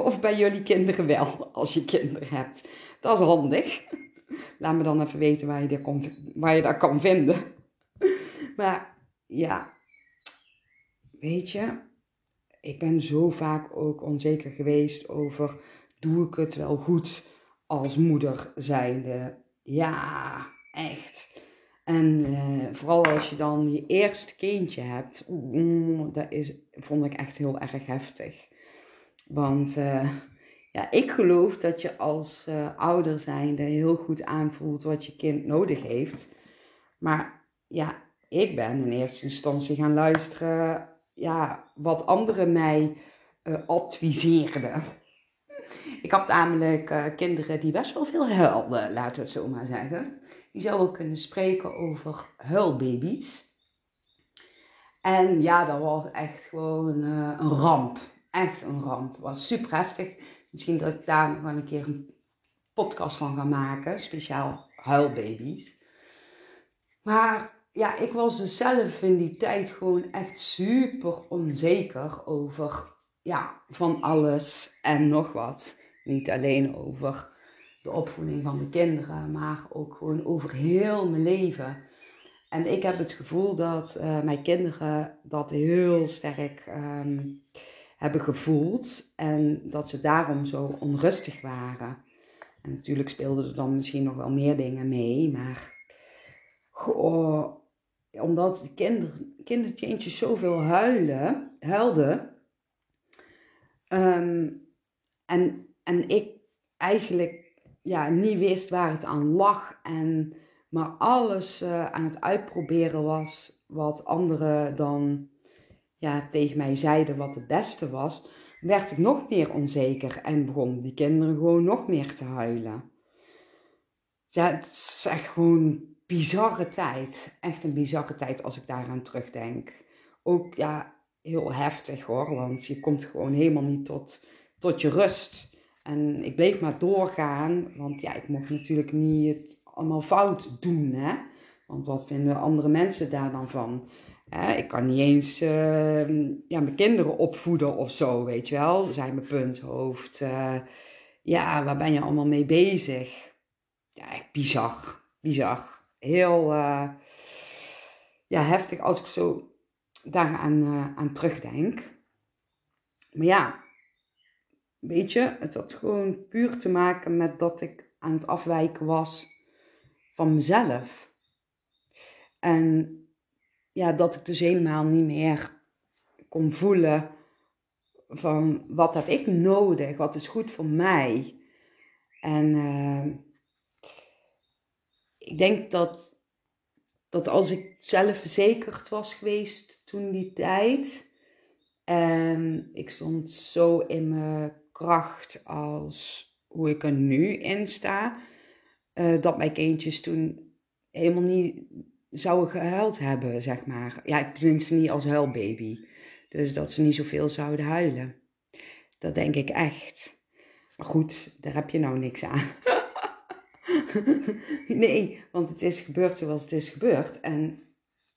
Of bij jullie kinderen wel, als je kinderen hebt. Dat is handig. Laat me dan even weten waar je dat kan, waar je dat kan vinden. [LAUGHS] Maar ja, weet je, ik ben zo vaak ook onzeker geweest over, doe ik het wel goed als moeder zijnde? Ja, echt. En uh, vooral als je dan je eerste kindje hebt, dat is, vond ik echt heel erg heftig. Want uh, ja, ik geloof dat je als uh, ouder zijnde heel goed aanvoelt wat je kind nodig heeft. Maar ja, ik ben in eerste instantie gaan luisteren ja, wat anderen mij adviseerden. Ik had namelijk kinderen die best wel veel huilden, laten we het zo maar zeggen. Die zou ook kunnen spreken over huilbaby's. En ja, dat was echt gewoon uh, een ramp. Echt een ramp. Het was super heftig. Misschien dat ik daar nog wel een keer een podcast van ga maken. Speciaal huilbaby's. Maar ja, ik was dus zelf in die tijd gewoon echt super onzeker over ja, van alles en nog wat. Niet alleen over de opvoeding van de kinderen, maar ook gewoon over heel mijn leven. En ik heb het gevoel dat uh, mijn kinderen dat heel sterk ehm, hebben gevoeld en dat ze daarom zo onrustig waren. En natuurlijk speelden er dan misschien nog wel meer dingen mee, maar omdat de kinder, kinderkindjes zoveel huilen, huilden. Ehm, en, en ik eigenlijk ja, niet wist waar het aan lag. En maar alles uh, aan het uitproberen was wat anderen dan ja, tegen mij zeiden wat het beste was, werd ik nog meer onzeker en begon die kinderen gewoon nog meer te huilen. Ja, het is echt gewoon bizarre tijd. Echt een bizarre tijd als ik daaraan terugdenk. Ook ja, heel heftig hoor, want je komt gewoon helemaal niet tot, tot je rust. En ik bleef maar doorgaan, want ja, ik mocht natuurlijk niet het allemaal fout doen, hè. Want wat vinden andere mensen daar dan van? ik kan niet eens ehm, ja, mijn kinderen opvoeden of zo, weet je wel. Zijn mijn punthoofd. Uh, ja, waar ben je allemaal mee bezig? Ja, bizar. Bizar. Heel uh, ja, heftig als ik zo daaraan uh, aan terugdenk. Maar ja, weet je, het had gewoon puur te maken met dat ik aan het afwijken was van mezelf. En ja, dat ik dus helemaal niet meer kon voelen van wat heb ik nodig, wat is goed voor mij. En uh, ik denk dat, dat als ik zelfverzekerd was geweest toen die tijd, en ik stond zo in mijn kracht als hoe ik er nu in sta, uh, dat mijn kindjes toen helemaal niet zouden gehuild hebben, zeg maar. Ja, ik tenminste niet als huilbaby. Dus dat ze niet zoveel zouden huilen. Dat denk ik echt. Maar goed, daar heb je nou niks aan. [LAUGHS] nee, want het is gebeurd zoals het is gebeurd. En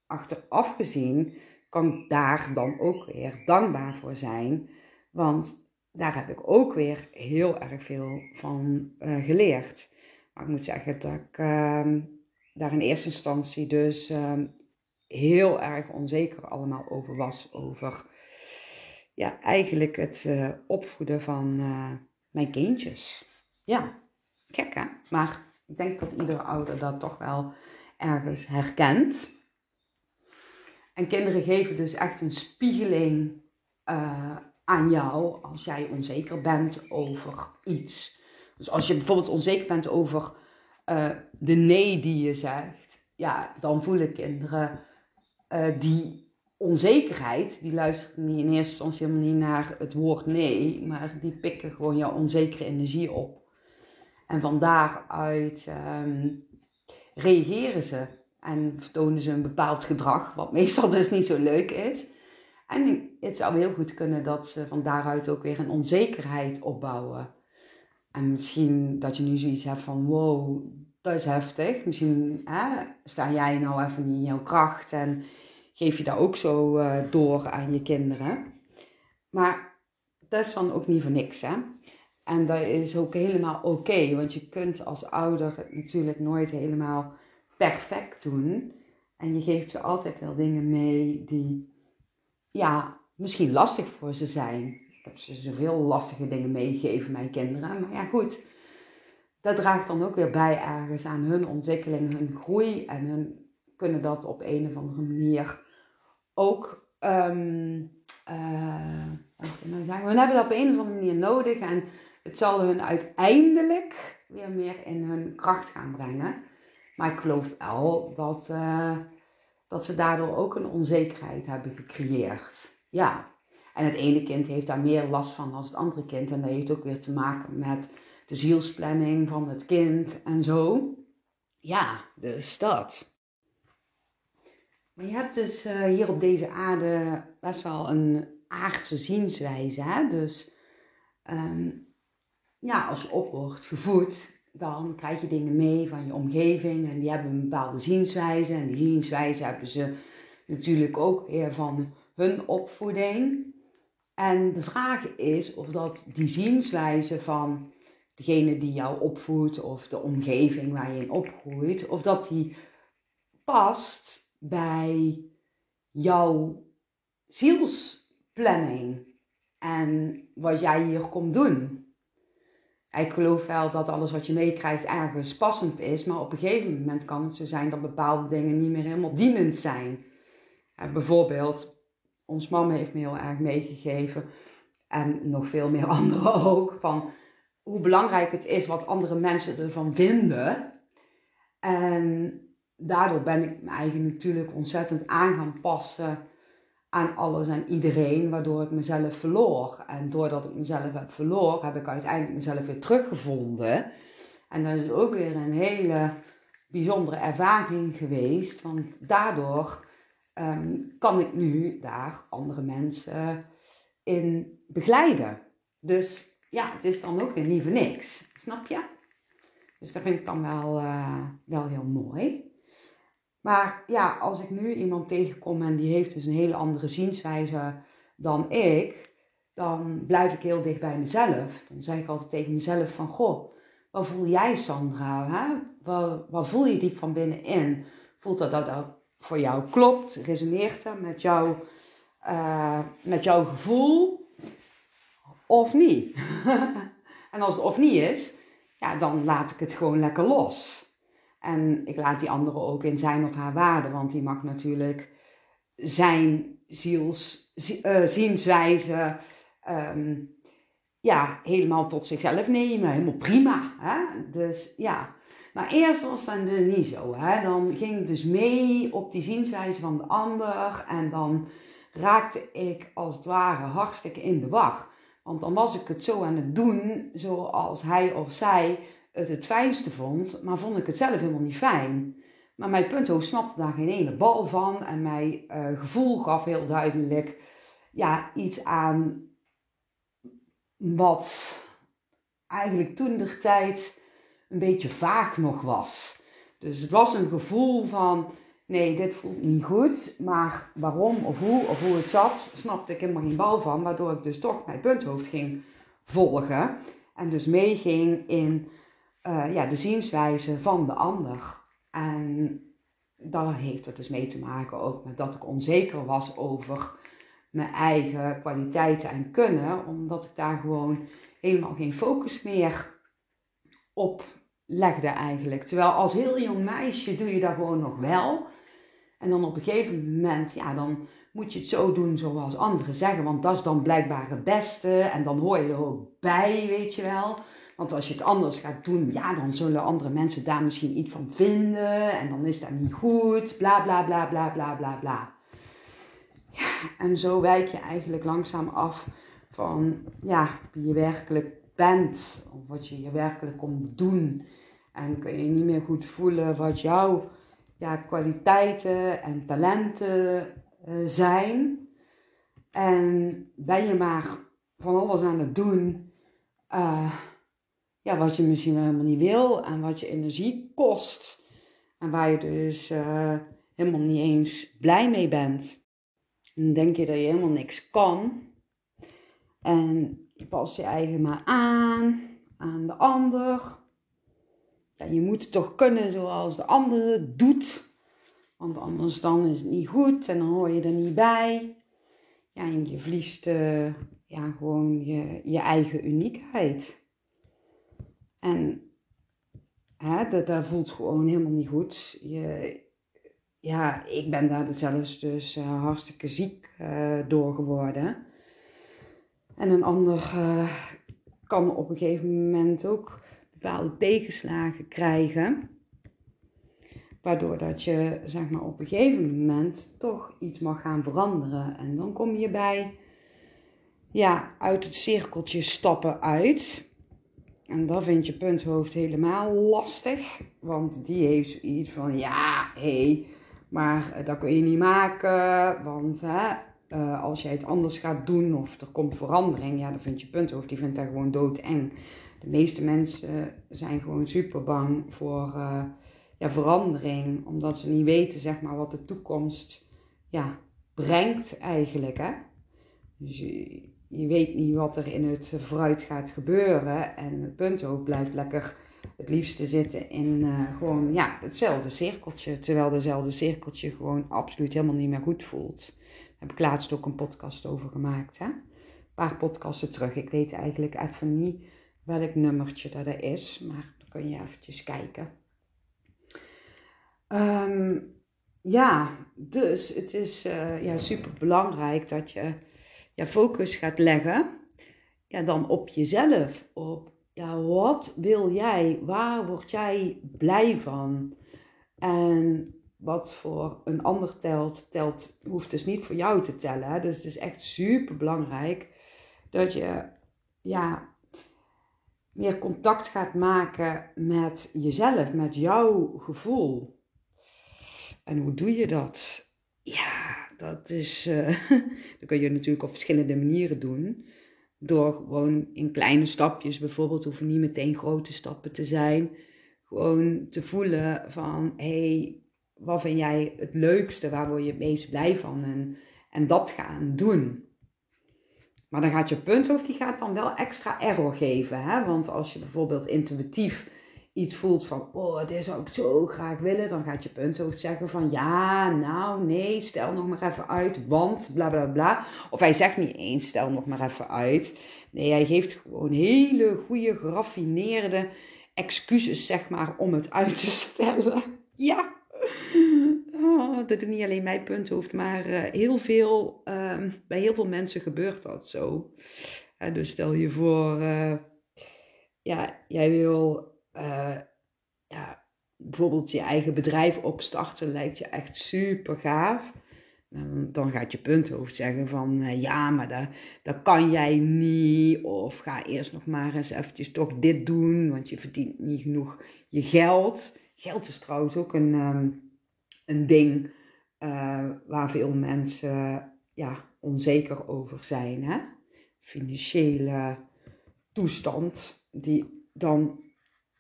achteraf gezien kan ik daar dan ook weer dankbaar voor zijn. Want daar heb ik ook weer heel erg veel van uh, geleerd. Maar ik moet zeggen dat ik... Uh, daar in eerste instantie dus ehm, heel erg onzeker allemaal over was. Over ja, eigenlijk het uh, opvoeden van uh, mijn kindjes. Ja, gek hè? Maar ik denk dat iedere ouder dat toch wel ergens herkent. En kinderen geven dus echt een spiegeling uh, aan jou als jij onzeker bent over iets. Dus als je bijvoorbeeld onzeker bent over uh, de nee die je zegt, ja, dan voelen kinderen uh, die onzekerheid. Die luisteren niet in eerste instantie helemaal niet naar het woord nee, maar die pikken gewoon jouw onzekere energie op. En van daaruit um, reageren ze en vertonen ze een bepaald gedrag, wat meestal dus niet zo leuk is. En het zou heel goed kunnen dat ze van daaruit ook weer een onzekerheid opbouwen. En misschien dat je nu zoiets hebt van, wow, dat is heftig. Misschien sta jij nou even niet in jouw kracht en geef je dat ook zo uh, door aan je kinderen. Maar dat is dan ook niet voor niks, hè. En dat is ook helemaal oké, want je kunt als ouder het natuurlijk nooit helemaal perfect doen. En je geeft ze altijd wel dingen mee die, ja, misschien lastig voor ze zijn. Ik heb ze zoveel lastige dingen meegegeven, mijn kinderen. Maar ja, goed dat draagt dan ook weer bij ergens aan hun ontwikkeling, hun groei. En hun kunnen dat op een of andere manier ook. Um, uh, zeggen? Hun hebben dat op een of andere manier nodig. En het zal hun uiteindelijk weer meer in hun kracht gaan brengen. Maar ik geloof wel dat, uh, dat ze daardoor ook een onzekerheid hebben gecreëerd. Ja. En het ene kind heeft daar meer last van dan het andere kind. En dat heeft ook weer te maken met de zielsplanning van het kind en zo. ja, dus dat. Maar je hebt dus uh, hier op deze aarde best wel een aardse zienswijze. Hè? Dus um, ja, als wordt gevoed, dan krijg je dingen mee van je omgeving en die hebben een bepaalde zienswijze. En die zienswijze hebben ze natuurlijk ook weer van hun opvoeding. En de vraag is of dat die zienswijze van degene die jou opvoedt of de omgeving waar je in opgroeit, of dat die past bij jouw zielsplanning en wat jij hier komt doen. Ik geloof wel dat alles wat je meekrijgt ergens passend is, maar op een gegeven moment kan het zo zijn dat bepaalde dingen niet meer helemaal dienend zijn. bijvoorbeeld, ons mama heeft me heel erg meegegeven, en nog veel meer [LAUGHS] anderen ook, van hoe belangrijk het is wat andere mensen ervan vinden. En daardoor ben ik me eigenlijk natuurlijk ontzettend aan gaan passen aan alles en iedereen, waardoor ik mezelf verloor. En doordat ik mezelf heb verloren, heb ik uiteindelijk mezelf weer teruggevonden. En dat is ook weer een hele bijzondere ervaring geweest, want daardoor ehm, kan ik nu daar andere mensen in begeleiden. Dus ja, het is dan ook weer niet voor niks, snap je? Dus dat vind ik dan wel, uh, wel heel mooi. Maar ja, als ik nu iemand tegenkom en die heeft dus een hele andere zienswijze dan ik, dan blijf ik heel dicht bij mezelf. Dan zeg ik altijd tegen mezelf van, goh, wat voel jij Sandra? Hè? Wat, wat voel je diep van binnenin? Voelt dat dat, voor jou klopt? Resoneert dat met, jou, uh, met jouw gevoel? Of niet? [LAUGHS] en als het of niet is, ja, dan laat ik het gewoon lekker los. En ik laat die andere ook in zijn of haar waarde, want die mag natuurlijk zijn ziels, uh, zienswijze um, ja, helemaal tot zichzelf nemen. Helemaal prima. Hè? Dus ja. Maar eerst was dat niet zo. Hè? Dan ging ik dus mee op die zienswijze van de ander. En dan raakte ik als het ware hartstikke in de war. Want dan was ik het zo aan het doen zoals hij of zij het het fijnste vond, maar vond ik het zelf helemaal niet fijn. Maar mijn punthoofd snapte daar geen ene bal van en mijn uh, gevoel gaf heel duidelijk ja, iets aan wat eigenlijk toen de tijd een beetje vaag nog was. Dus het was een gevoel van, nee, dit voelt niet goed, maar waarom of hoe of hoe het zat, snapte ik helemaal geen bal van, waardoor ik dus toch mijn punthoofd ging volgen en dus meeging in uh, ja, de zienswijze van de ander. En daar heeft het dus mee te maken ook met dat ik onzeker was over mijn eigen kwaliteiten en kunnen, omdat ik daar gewoon helemaal geen focus meer op legde eigenlijk. Terwijl als heel jong meisje doe je dat gewoon nog wel. En dan op een gegeven moment, ja, dan moet je het zo doen zoals anderen zeggen, want dat is dan blijkbaar het beste en dan hoor je er ook bij, weet je wel. Want als je het anders gaat doen, ja, dan zullen andere mensen daar misschien iets van vinden. En dan is dat niet goed. Bla bla bla bla bla bla bla. Ja, en zo wijk je eigenlijk langzaam af van ja, wie je werkelijk bent. Of wat je hier werkelijk komt doen. En kun je niet meer goed voelen wat jouw ja, kwaliteiten en talenten uh, zijn. En ben je maar van alles aan het doen. Uh, ja, wat je misschien helemaal niet wil en wat je energie kost. En waar je dus uh, helemaal niet eens blij mee bent. dan denk je dat je helemaal niks kan. En je past je eigen maar aan, aan de ander. Ja, je moet toch kunnen zoals de ander doet. Want anders dan is het niet goed en dan hoor je er niet bij. Ja, en je verliest uh, ja, gewoon je, je eigen uniekheid. En hè, dat, voelt gewoon helemaal niet goed. Je, ja, ik ben daar zelfs dus uh, hartstikke ziek uh, door geworden. En een ander uh, kan op een gegeven moment ook bepaalde tegenslagen krijgen. Waardoor dat je zeg maar, op een gegeven moment toch iets mag gaan veranderen. En dan kom je bij ja, uit het cirkeltje stappen uit. En dat vindt je punthoofd helemaal lastig. Want die heeft zoiets van, ja, hé, hey, maar dat kun je niet maken. Want hè, uh, als jij het anders gaat doen of er komt verandering, ja, dan vind je punthoofd, die vindt dat gewoon doodeng. De meeste mensen zijn gewoon super bang voor uh, ja, verandering, omdat ze niet weten, zeg maar, wat de toekomst ja, brengt eigenlijk. Hè? Dus je, weet niet wat er in het vooruit gaat gebeuren. En het punthoofd blijft lekker het liefste zitten in uh, gewoon ja, hetzelfde cirkeltje. Terwijl dezelfde cirkeltje gewoon absoluut helemaal niet meer goed voelt. Daar heb ik laatst ook een podcast over gemaakt. Hè? Een paar podcasten terug. Ik weet eigenlijk even niet welk nummertje dat er is. Maar dan kun je eventjes kijken. Um, ja, dus het is uh, ja, super belangrijk dat je ja, focus gaat leggen. Ja, dan op jezelf. Op ja, wat wil jij? Waar word jij blij van? En wat voor een ander telt, telt, hoeft dus niet voor jou te tellen. Dus het is echt super belangrijk dat je ja, meer contact gaat maken met jezelf, met jouw gevoel. En hoe doe je dat? Ja, dat is. Uh, [LAUGHS] dat kun je natuurlijk op verschillende manieren doen. Door gewoon in kleine stapjes, bijvoorbeeld, hoeven niet meteen grote stappen te zijn. Gewoon te voelen van hé, hey, wat vind jij het leukste, waar word je het meest blij van? En, en dat gaan doen. Maar dan gaat je punthoofd, die gaat dan wel extra error geven. Hè? Want als je bijvoorbeeld intuïtief iets voelt van, oh, dit zou ik zo graag willen, dan gaat je punthoofd zeggen van, ja, nou, nee, stel nog maar even uit, want bla bla bla. Of hij zegt niet eens, stel nog maar even uit. Nee, hij geeft gewoon hele goede, geraffineerde excuses, zeg maar, om het uit te stellen. [LAUGHS] Ja. Oh, dat is niet alleen mijn punthoofd, maar uh, heel veel, uh, bij heel veel mensen gebeurt dat zo. Uh, dus stel je voor, uh, ja, jij wil uh, ja, bijvoorbeeld je eigen bedrijf opstarten lijkt je echt super gaaf. Dan gaat je punthoofd zeggen van uh, ja, maar dat, dat kan jij niet. Of ga eerst nog maar eens eventjes toch dit doen, want je verdient niet genoeg je geld. Geld is trouwens ook een, um, een ding uh, waar veel mensen ja, onzeker over zijn. Hè? Financiële toestand die dan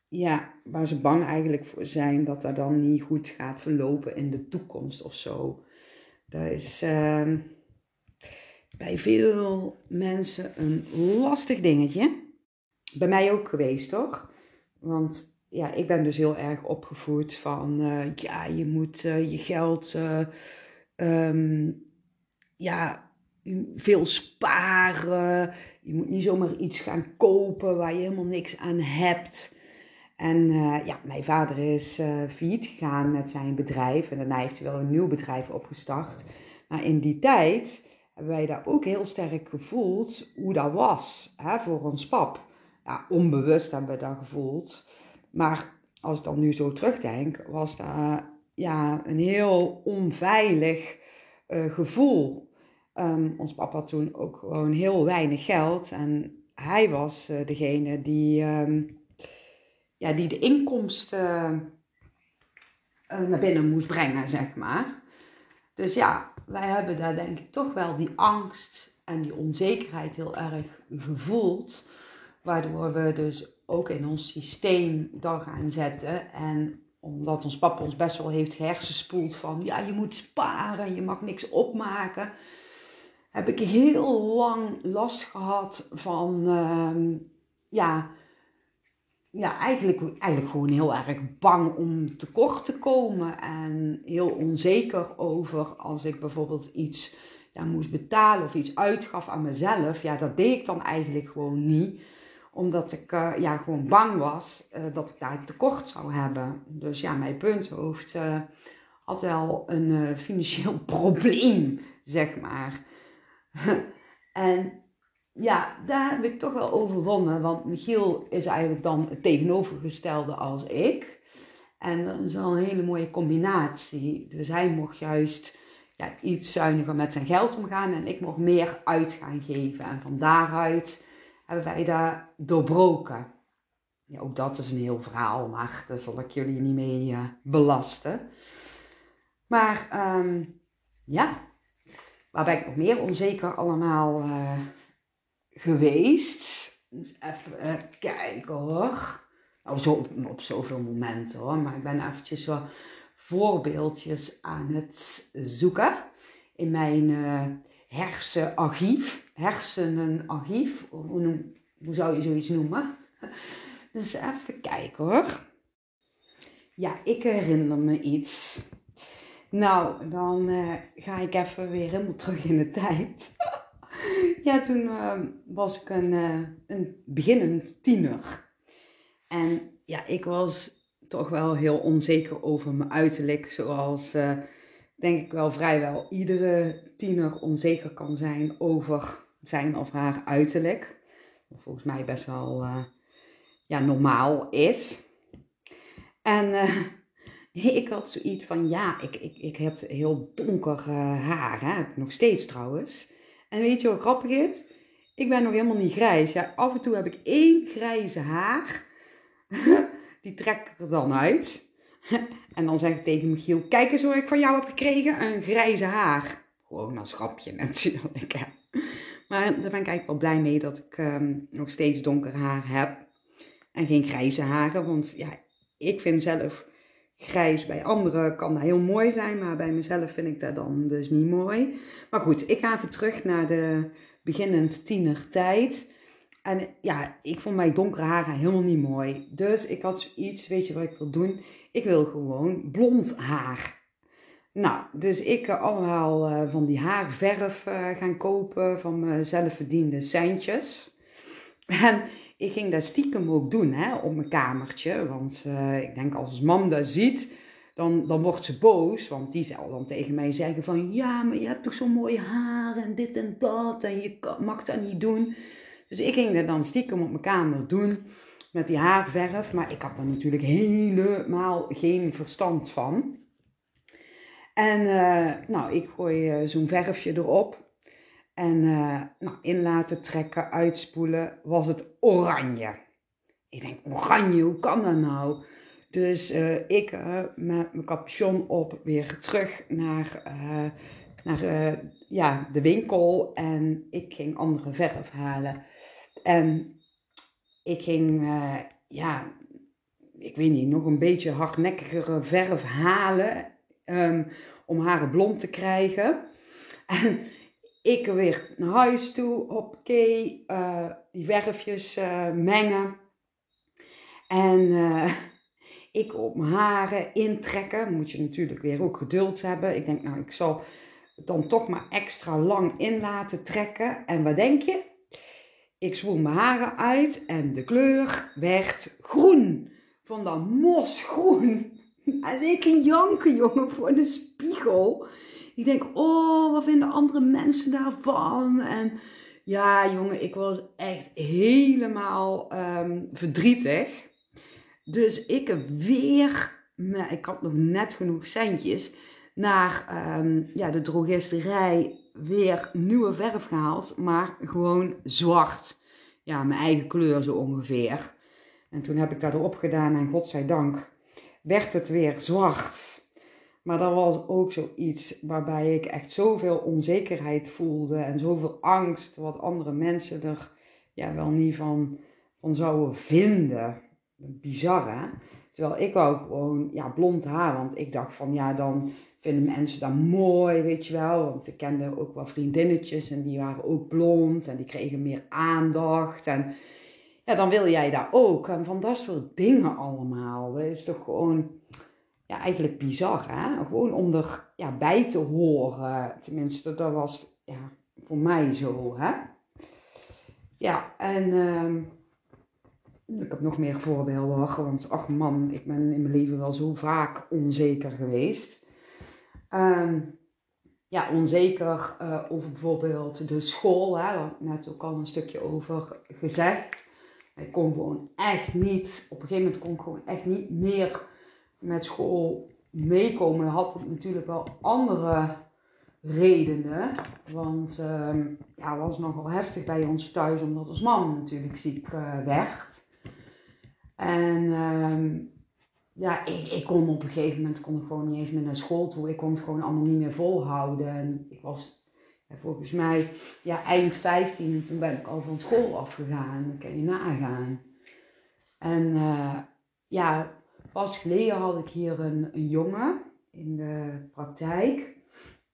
ja, waar ze bang eigenlijk voor zijn dat dat dan niet goed gaat verlopen in de toekomst of zo. Dat is uh, bij veel mensen een lastig dingetje. Bij mij ook geweest, toch? Want ja, ik ben dus heel erg opgevoed van, uh, ja, je moet uh, je geld, um, ja, veel sparen. Je moet niet zomaar iets gaan kopen waar je helemaal niks aan hebt. En uh, ja, mijn vader is uh, failliet gegaan met zijn bedrijf en daarna heeft hij wel een nieuw bedrijf opgestart. Maar in die tijd hebben wij daar ook heel sterk gevoeld hoe dat was hè, voor ons pap. Ja, onbewust hebben we dat gevoeld. Maar als ik dan nu zo terugdenk, was dat ja, een heel onveilig gevoel. Um, ons papa had toen ook gewoon heel weinig geld en hij was degene die... Um, ja, die de inkomsten uh, naar binnen moest brengen, zeg maar. Dus ja, wij hebben daar denk ik toch wel die angst en die onzekerheid heel erg gevoeld. Waardoor we dus ook in ons systeem dat gaan zetten. En omdat ons papa ons best wel heeft hersenspoeld van ja, je moet sparen, je mag niks opmaken. Heb ik heel lang last gehad van uh, ja, ja, eigenlijk, eigenlijk gewoon heel erg bang om tekort te komen. En heel onzeker over als ik bijvoorbeeld iets ja, moest betalen of iets uitgaf aan mezelf. Ja, dat deed ik dan eigenlijk gewoon niet. Omdat ik uh, ja, gewoon bang was uh, dat ik daar tekort zou hebben. Dus ja, mijn punthoofd uh, had wel een financieel [LAUGHS] probleem, zeg maar. [LAUGHS] en ja, daar heb ik toch wel overwonnen. Want Michiel is eigenlijk dan het tegenovergestelde als ik. En dat is wel een hele mooie combinatie. Dus hij mocht juist ja, iets zuiniger met zijn geld omgaan en ik mocht meer uit gaan geven. En van daaruit hebben wij daar doorbroken. ja, ook dat is een heel verhaal, maar daar zal ik jullie niet mee uh, belasten. Maar ehm, ja, waar ben ik nog meer onzeker allemaal uh, geweest? Dus even uh, kijken hoor. Nou, zo op, zoveel momenten hoor. Maar ik ben eventjes zo voorbeeldjes aan het zoeken in mijn uh, hersenarchief. Hersenenarchief. Hoe, noem, hoe zou je zoiets noemen? [LAUGHS] Dus even kijken hoor. Ja, ik herinner me iets. Nou, dan uh, ga ik even weer helemaal terug in de tijd. [LAUGHS] [LAUGHS] ja, toen uh, was ik een, uh, een beginnend tiener. En ja, ik was toch wel heel onzeker over mijn uiterlijk. Zoals denk ik wel vrijwel iedere tiener onzeker kan zijn over zijn of haar uiterlijk. Volgens mij best wel ja, normaal is. En [LAUGHS] ik had zoiets van, ja, ik, ik, ik heb heel donker haar, hè? nog steeds trouwens. En weet je wat grappig is? Ik ben nog helemaal niet grijs. Ja, af en toe heb ik één grijze haar. [LAUGHS] Die trek ik er dan uit. [LAUGHS] en dan zeg ik tegen Michiel, kijk eens wat ik van jou heb gekregen. Een grijze haar. Gewoon als grapje natuurlijk. Maar daar ben ik eigenlijk wel blij mee dat ik um, nog steeds donker haar heb. En geen grijze haren. Want ja, ik vind zelf grijs bij anderen kan dat heel mooi zijn, maar bij mezelf vind ik dat dan dus niet mooi. Maar goed, ik ga even terug naar de beginnend tienertijd. En ja, ik vond mijn donkere haren helemaal niet mooi. Dus ik had zoiets, weet je wat ik wil doen? Ik wil gewoon blond haar. Nou, dus ik allemaal uh, van die haarverf uh, gaan kopen van mijn zelfverdiende centjes. [LAUGHS] En ik ging dat stiekem ook doen hè, op mijn kamertje. Want uh, ik denk als mam dat ziet, dan, dan wordt ze boos. Want die zal dan tegen mij zeggen van... Ja, maar je hebt toch zo'n mooi haar en dit en dat. En je mag dat niet doen. Dus ik ging dat dan stiekem op mijn kamer doen. Met die haarverf. Maar ik had er natuurlijk helemaal geen verstand van. En uh, nou, ik gooi uh, zo'n verfje erop. En uh, nou, in laten trekken, uitspoelen, was het oranje. Ik denk, oranje, hoe kan dat nou? Dus uh, ik uh, met mijn capuchon op weer terug naar, naar ja, de winkel. En ik ging andere verf halen. En ik ging, ja, ik weet niet, nog een beetje hardnekkigere verf halen. Um, om haren blond te krijgen. En ik weer naar huis toe, hoppakee, uh, die verfjes uh, mengen. En uh, [LAUGHS] ik op mijn haren intrekken. Moet je natuurlijk weer ook geduld hebben. Ik denk, nou, ik zal het dan toch maar extra lang in laten trekken. En wat denk je? Ik zwoel mijn haren uit en de kleur werd groen. Van dat mosgroen. [LAUGHS] En ik janken, jongen, voor de spiegel. Ik denk, oh, wat vinden andere mensen daarvan? En ja, jongen, ik was echt helemaal um, verdrietig. Dus ik heb weer, ik had nog net genoeg centjes, naar um, ja, de drogisterij weer nieuwe verf gehaald, maar gewoon zwart. Ja, mijn eigen kleur zo ongeveer. En toen heb ik dat erop gedaan en godzijdank werd het weer zwart. Maar dat was ook zoiets waarbij ik echt zoveel onzekerheid voelde en zoveel angst wat andere mensen er ja, wel niet van, van zouden vinden. Bizar hè? Terwijl ik wou gewoon ja, blond haar, want ik dacht van ja, dan vinden mensen dat mooi, weet je wel. Want ik kende ook wel vriendinnetjes en die waren ook blond en die kregen meer aandacht. En ja, dan wil jij daar ook. En van dat soort dingen allemaal. Dat is toch gewoon ja, eigenlijk bizar. Hè? Gewoon om er ja, bij te horen. Tenminste, dat was ja, voor mij zo. Hè? Ja, en uh, ik heb nog meer voorbeelden. Want ach man, ik ben in mijn leven wel zo vaak onzeker geweest. Um, ja, onzeker uh, over bijvoorbeeld de school. Hè? Daar heb ik net ook al een stukje over gezegd. Ik kon gewoon echt niet, op een gegeven moment kon ik gewoon echt niet meer met school meekomen, had het natuurlijk wel andere redenen. Want uh, ja, was nogal heftig bij ons thuis, omdat ons man natuurlijk ziek uh, werd. En ehm, ja, ik, ik kon op een gegeven moment kon gewoon niet eens meer naar school toe. Ik kon het gewoon allemaal niet meer volhouden. En ik was volgens mij ja, eind 15, toen ben ik al van school afgegaan. Dat kan je nagaan. En uh, ja, pas geleden had ik hier een, jongen in de praktijk.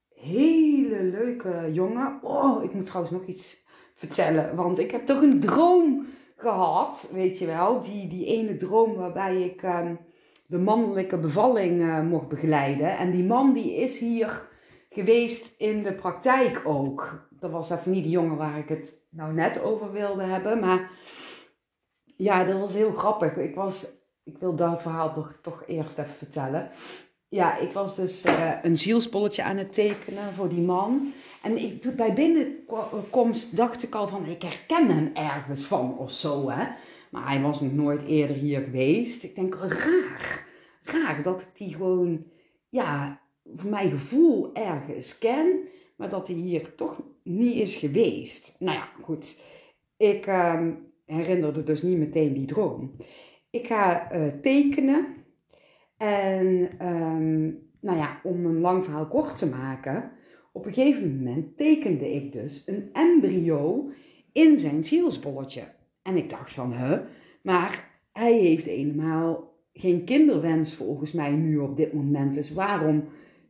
Hele leuke jongen. Oh, ik moet trouwens nog iets vertellen. Want ik heb toch een droom gehad, weet je wel. Die, die ene droom waarbij ik um, de mannelijke bevalling uh, mocht begeleiden. En die man die is hier geweest in de praktijk ook. Dat was even niet de jongen waar ik het nou net over wilde hebben. Maar ja, dat was heel grappig. Ik was, ik wil dat verhaal toch, toch eerst even vertellen. Ja, ik was dus uh, een zielspolletje aan het tekenen voor die man. En ik, bij binnenkomst dacht ik al van, ik herken hem ergens van of zo, hè. Maar hij was nog nooit eerder hier geweest. Ik denk, raar, raar dat ik die gewoon, ja, voor mijn gevoel ergens ken, maar dat hij hier toch niet is geweest. Nou ja, goed. Ik uh, herinnerde dus niet meteen die droom. Ik ga uh, tekenen en um, nou ja, om een lang verhaal kort te maken, op een gegeven moment tekende ik dus een embryo in zijn zielsbolletje. En ik dacht van, hè, maar hij heeft eenmaal geen kinderwens volgens mij nu op dit moment. Dus waarom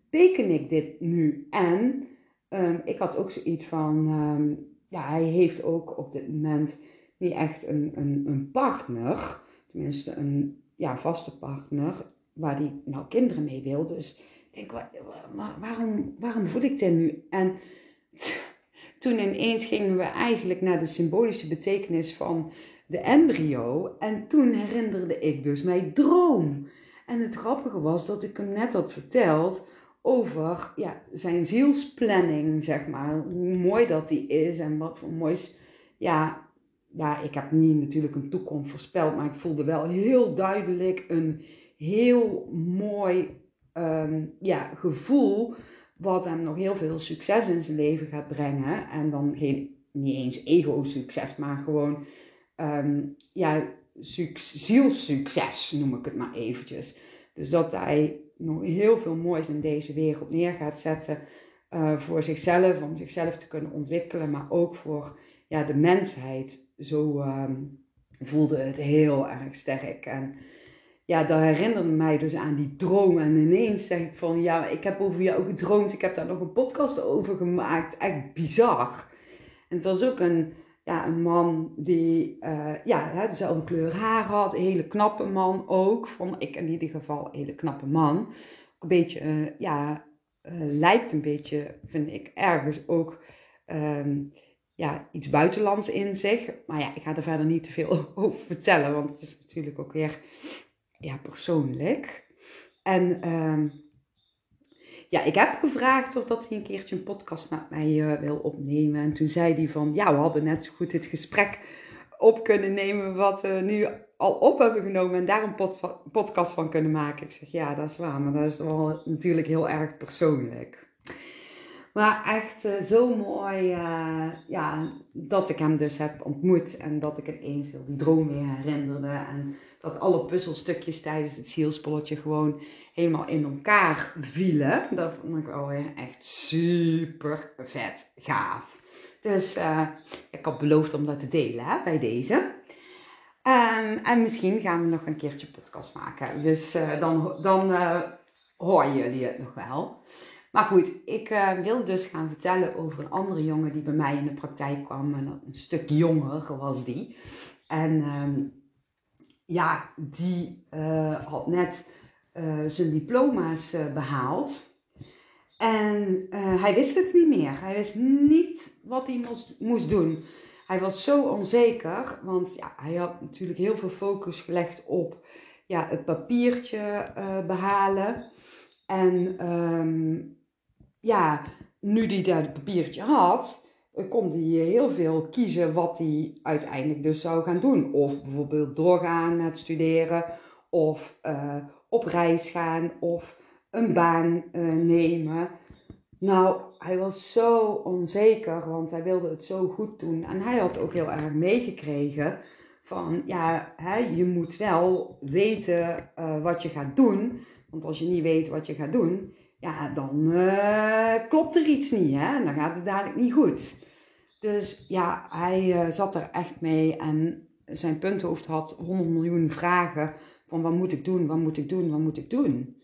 teken ik dit nu? En um, ik had ook zoiets van, um, ja, hij heeft ook op dit moment niet echt een, een, een partner. Tenminste, een ja, vaste partner waar hij nou kinderen mee wil. Dus ik denk, waarom, waarom voel ik dit nu? En [LAUGHS] toen ineens gingen we eigenlijk naar de symbolische betekenis van de embryo. En toen herinnerde ik dus mijn droom. En het grappige was dat ik hem net had verteld over ja, zijn zielsplanning, zeg maar. Hoe mooi dat die is en wat voor moois. Ja, ja, ik heb niet natuurlijk een toekomst voorspeld, maar ik voelde wel heel duidelijk een heel mooi um, ja, gevoel. Wat hem nog heel veel succes in zijn leven gaat brengen. En dan geen, niet eens ego-succes, maar gewoon um, ja, zielsucces noem ik het maar eventjes. Dus dat hij nog heel veel moois in deze wereld neer gaat zetten. Uh, voor zichzelf, om zichzelf te kunnen ontwikkelen, maar ook voor ja, de mensheid. Zo um, voelde het heel erg sterk. En ja, dat herinnerde mij dus aan die droom. En ineens zeg ik van, ja, ik heb over jou gedroomd. Ik heb daar nog een podcast over gemaakt. Echt bizar. En het was ook een, ja, een man die uh, ja, dezelfde kleur haar had. Een hele knappe man ook. Vond ik in ieder geval een hele knappe man. Een beetje, uh, ja, uh, lijkt een beetje, vind ik, ergens ook... Um, ja, iets buitenlands in zich. Maar ja, ik ga er verder niet te veel [LAUGHS] over vertellen, want het is natuurlijk ook weer ja, persoonlijk. En um, ja, ik heb gevraagd of dat hij een keertje een podcast met mij uh, wil opnemen. En toen zei hij van, ja, we hadden net zo goed dit gesprek op kunnen nemen wat we nu al op hebben genomen en daar een pod podcast van kunnen maken. Ik zeg, ja, dat is waar, maar dat is wel natuurlijk heel erg persoonlijk. Maar echt uh, zo mooi uh, ja, dat ik hem dus heb ontmoet. En dat ik ineens heel die droom weer herinnerde. En dat alle puzzelstukjes tijdens het zielspolletje gewoon helemaal in elkaar vielen. Dat vond ik wel weer echt super vet gaaf. Dus uh, ik had beloofd om dat te delen hè, bij deze. Um, en misschien gaan we nog een keertje podcast maken. Dus dan, dan horen jullie het nog wel. Maar goed, ik uh, wilde dus gaan vertellen over een andere jongen die bij mij in de praktijk kwam. En een stuk jonger was die. En um, ja, die uh, had net uh, zijn diploma's behaald. En hij wist het niet meer. Hij wist niet wat hij moest, moest doen. Hij was zo onzeker, want ja, hij had natuurlijk heel veel focus gelegd op ja, het papiertje behalen. En um, ja, nu die dat papiertje had, eh, kon hij heel veel kiezen wat hij uiteindelijk dus zou gaan doen. Of bijvoorbeeld doorgaan met studeren, of uh, op reis gaan, of een baan nemen. Nou, hij was zo onzeker, want hij wilde het zo goed doen. En hij had ook heel erg meegekregen van ja, hè, je moet wel weten wat je gaat doen. Want als je niet weet wat je gaat doen, ja, dan uh, klopt er iets niet. Hè? Dan gaat het dadelijk niet goed. Dus ja, hij uh, zat er echt mee en zijn punthoofd had 100 miljoen vragen van wat moet ik doen, wat moet ik doen, wat moet ik doen.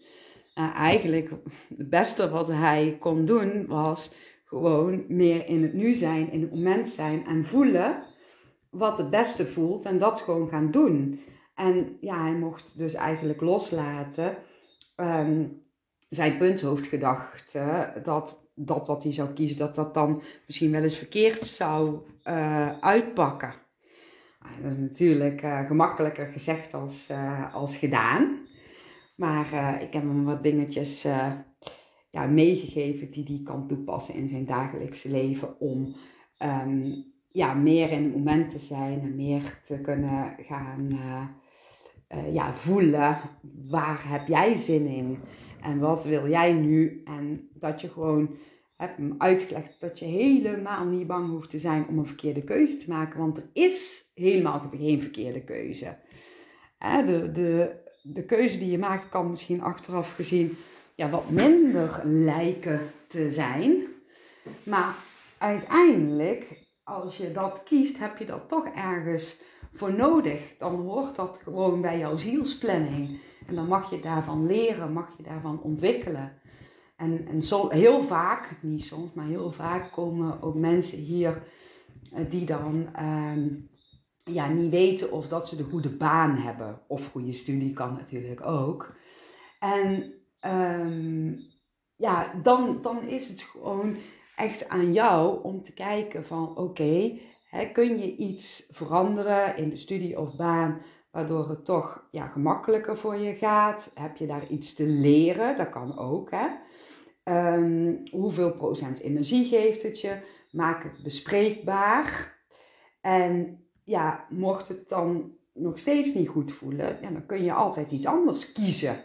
Uh, eigenlijk het beste wat hij kon doen was gewoon meer in het nu zijn, in het moment zijn en voelen wat het beste voelt en dat gewoon gaan doen. En ja, hij mocht dus eigenlijk loslaten um, zijn punthoofdgedachte dat dat wat hij zou kiezen, dat dat dan misschien wel eens verkeerd zou uh, uitpakken. Ah, dat is natuurlijk uh, gemakkelijker gezegd als, uh, als gedaan. Maar ik heb hem wat dingetjes ja, meegegeven die hij kan toepassen in zijn dagelijkse leven om um, ja, meer in het moment te zijn en meer te kunnen gaan ja, voelen. Waar heb jij zin in? En wat wil jij nu? En dat je gewoon hem uitgelegd dat je helemaal niet bang hoeft te zijn om een verkeerde keuze te maken. Want er is helemaal geen verkeerde keuze. De, de, de keuze die je maakt kan misschien achteraf gezien ja, wat minder lijken te zijn. Maar uiteindelijk, als je dat kiest, heb je dat toch ergens voor nodig. Dan hoort dat gewoon bij jouw zielsplanning. En dan mag je daarvan leren, mag je daarvan ontwikkelen. En, en zo, heel vaak, niet soms, maar heel vaak komen ook mensen hier eh, die dan ehm, ja, niet weten of dat ze de goede baan hebben. Of goede studie kan natuurlijk ook. En um, ja, dan, dan is het gewoon echt aan jou om te kijken van oké, kun je iets veranderen in de studie of baan waardoor het toch ja, gemakkelijker voor je gaat? Heb je daar iets te leren? Dat kan ook. Hè? Um, hoeveel procent energie geeft het je? Maak het bespreekbaar. En ja, mocht het dan nog steeds niet goed voelen, ja, dan kun je altijd iets anders kiezen.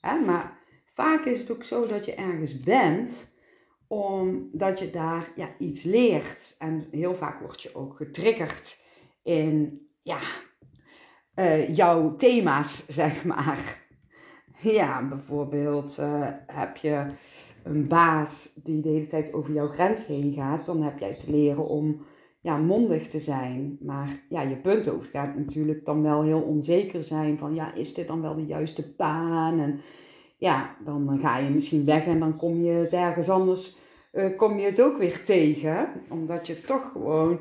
Hè? Maar vaak is het ook zo dat je ergens bent omdat je daar ja, iets leert. En heel vaak word je ook getriggerd in ja, uh, jouw thema's, [LAUGHS] zeg maar. Ja, bijvoorbeeld uh, heb je een baas die de hele tijd over jouw grens heen gaat, dan heb jij te leren om ja, mondig te zijn. Maar ja, je punthoofd gaat natuurlijk dan wel heel onzeker zijn van ja, is dit dan wel de juiste baan? En ja, dan ga je misschien weg en dan kom je het ergens anders, uh, kom je het ook weer tegen. Omdat je toch gewoon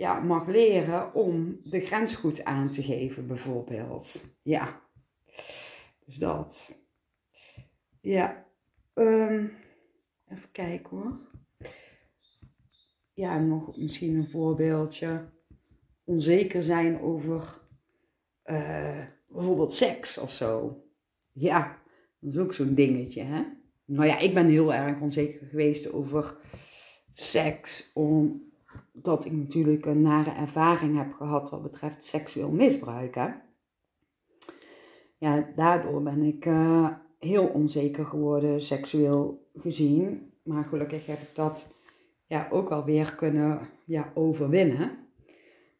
ja, mag leren om de grens goed aan te geven, bijvoorbeeld. Ja, dus dat. Ja, um, even kijken hoor. Ja, nog misschien een voorbeeldje. Onzeker zijn over uh, bijvoorbeeld seks of zo. Ja, dat is ook zo'n dingetje, hè? Nou ja, ik ben heel erg onzeker geweest over seks, omdat ik natuurlijk een nare ervaring heb gehad wat betreft seksueel misbruik. Hè? Ja, daardoor ben ik uh, heel onzeker geworden, seksueel gezien. Maar gelukkig heb ik dat ja, ook wel weer kunnen ja, overwinnen.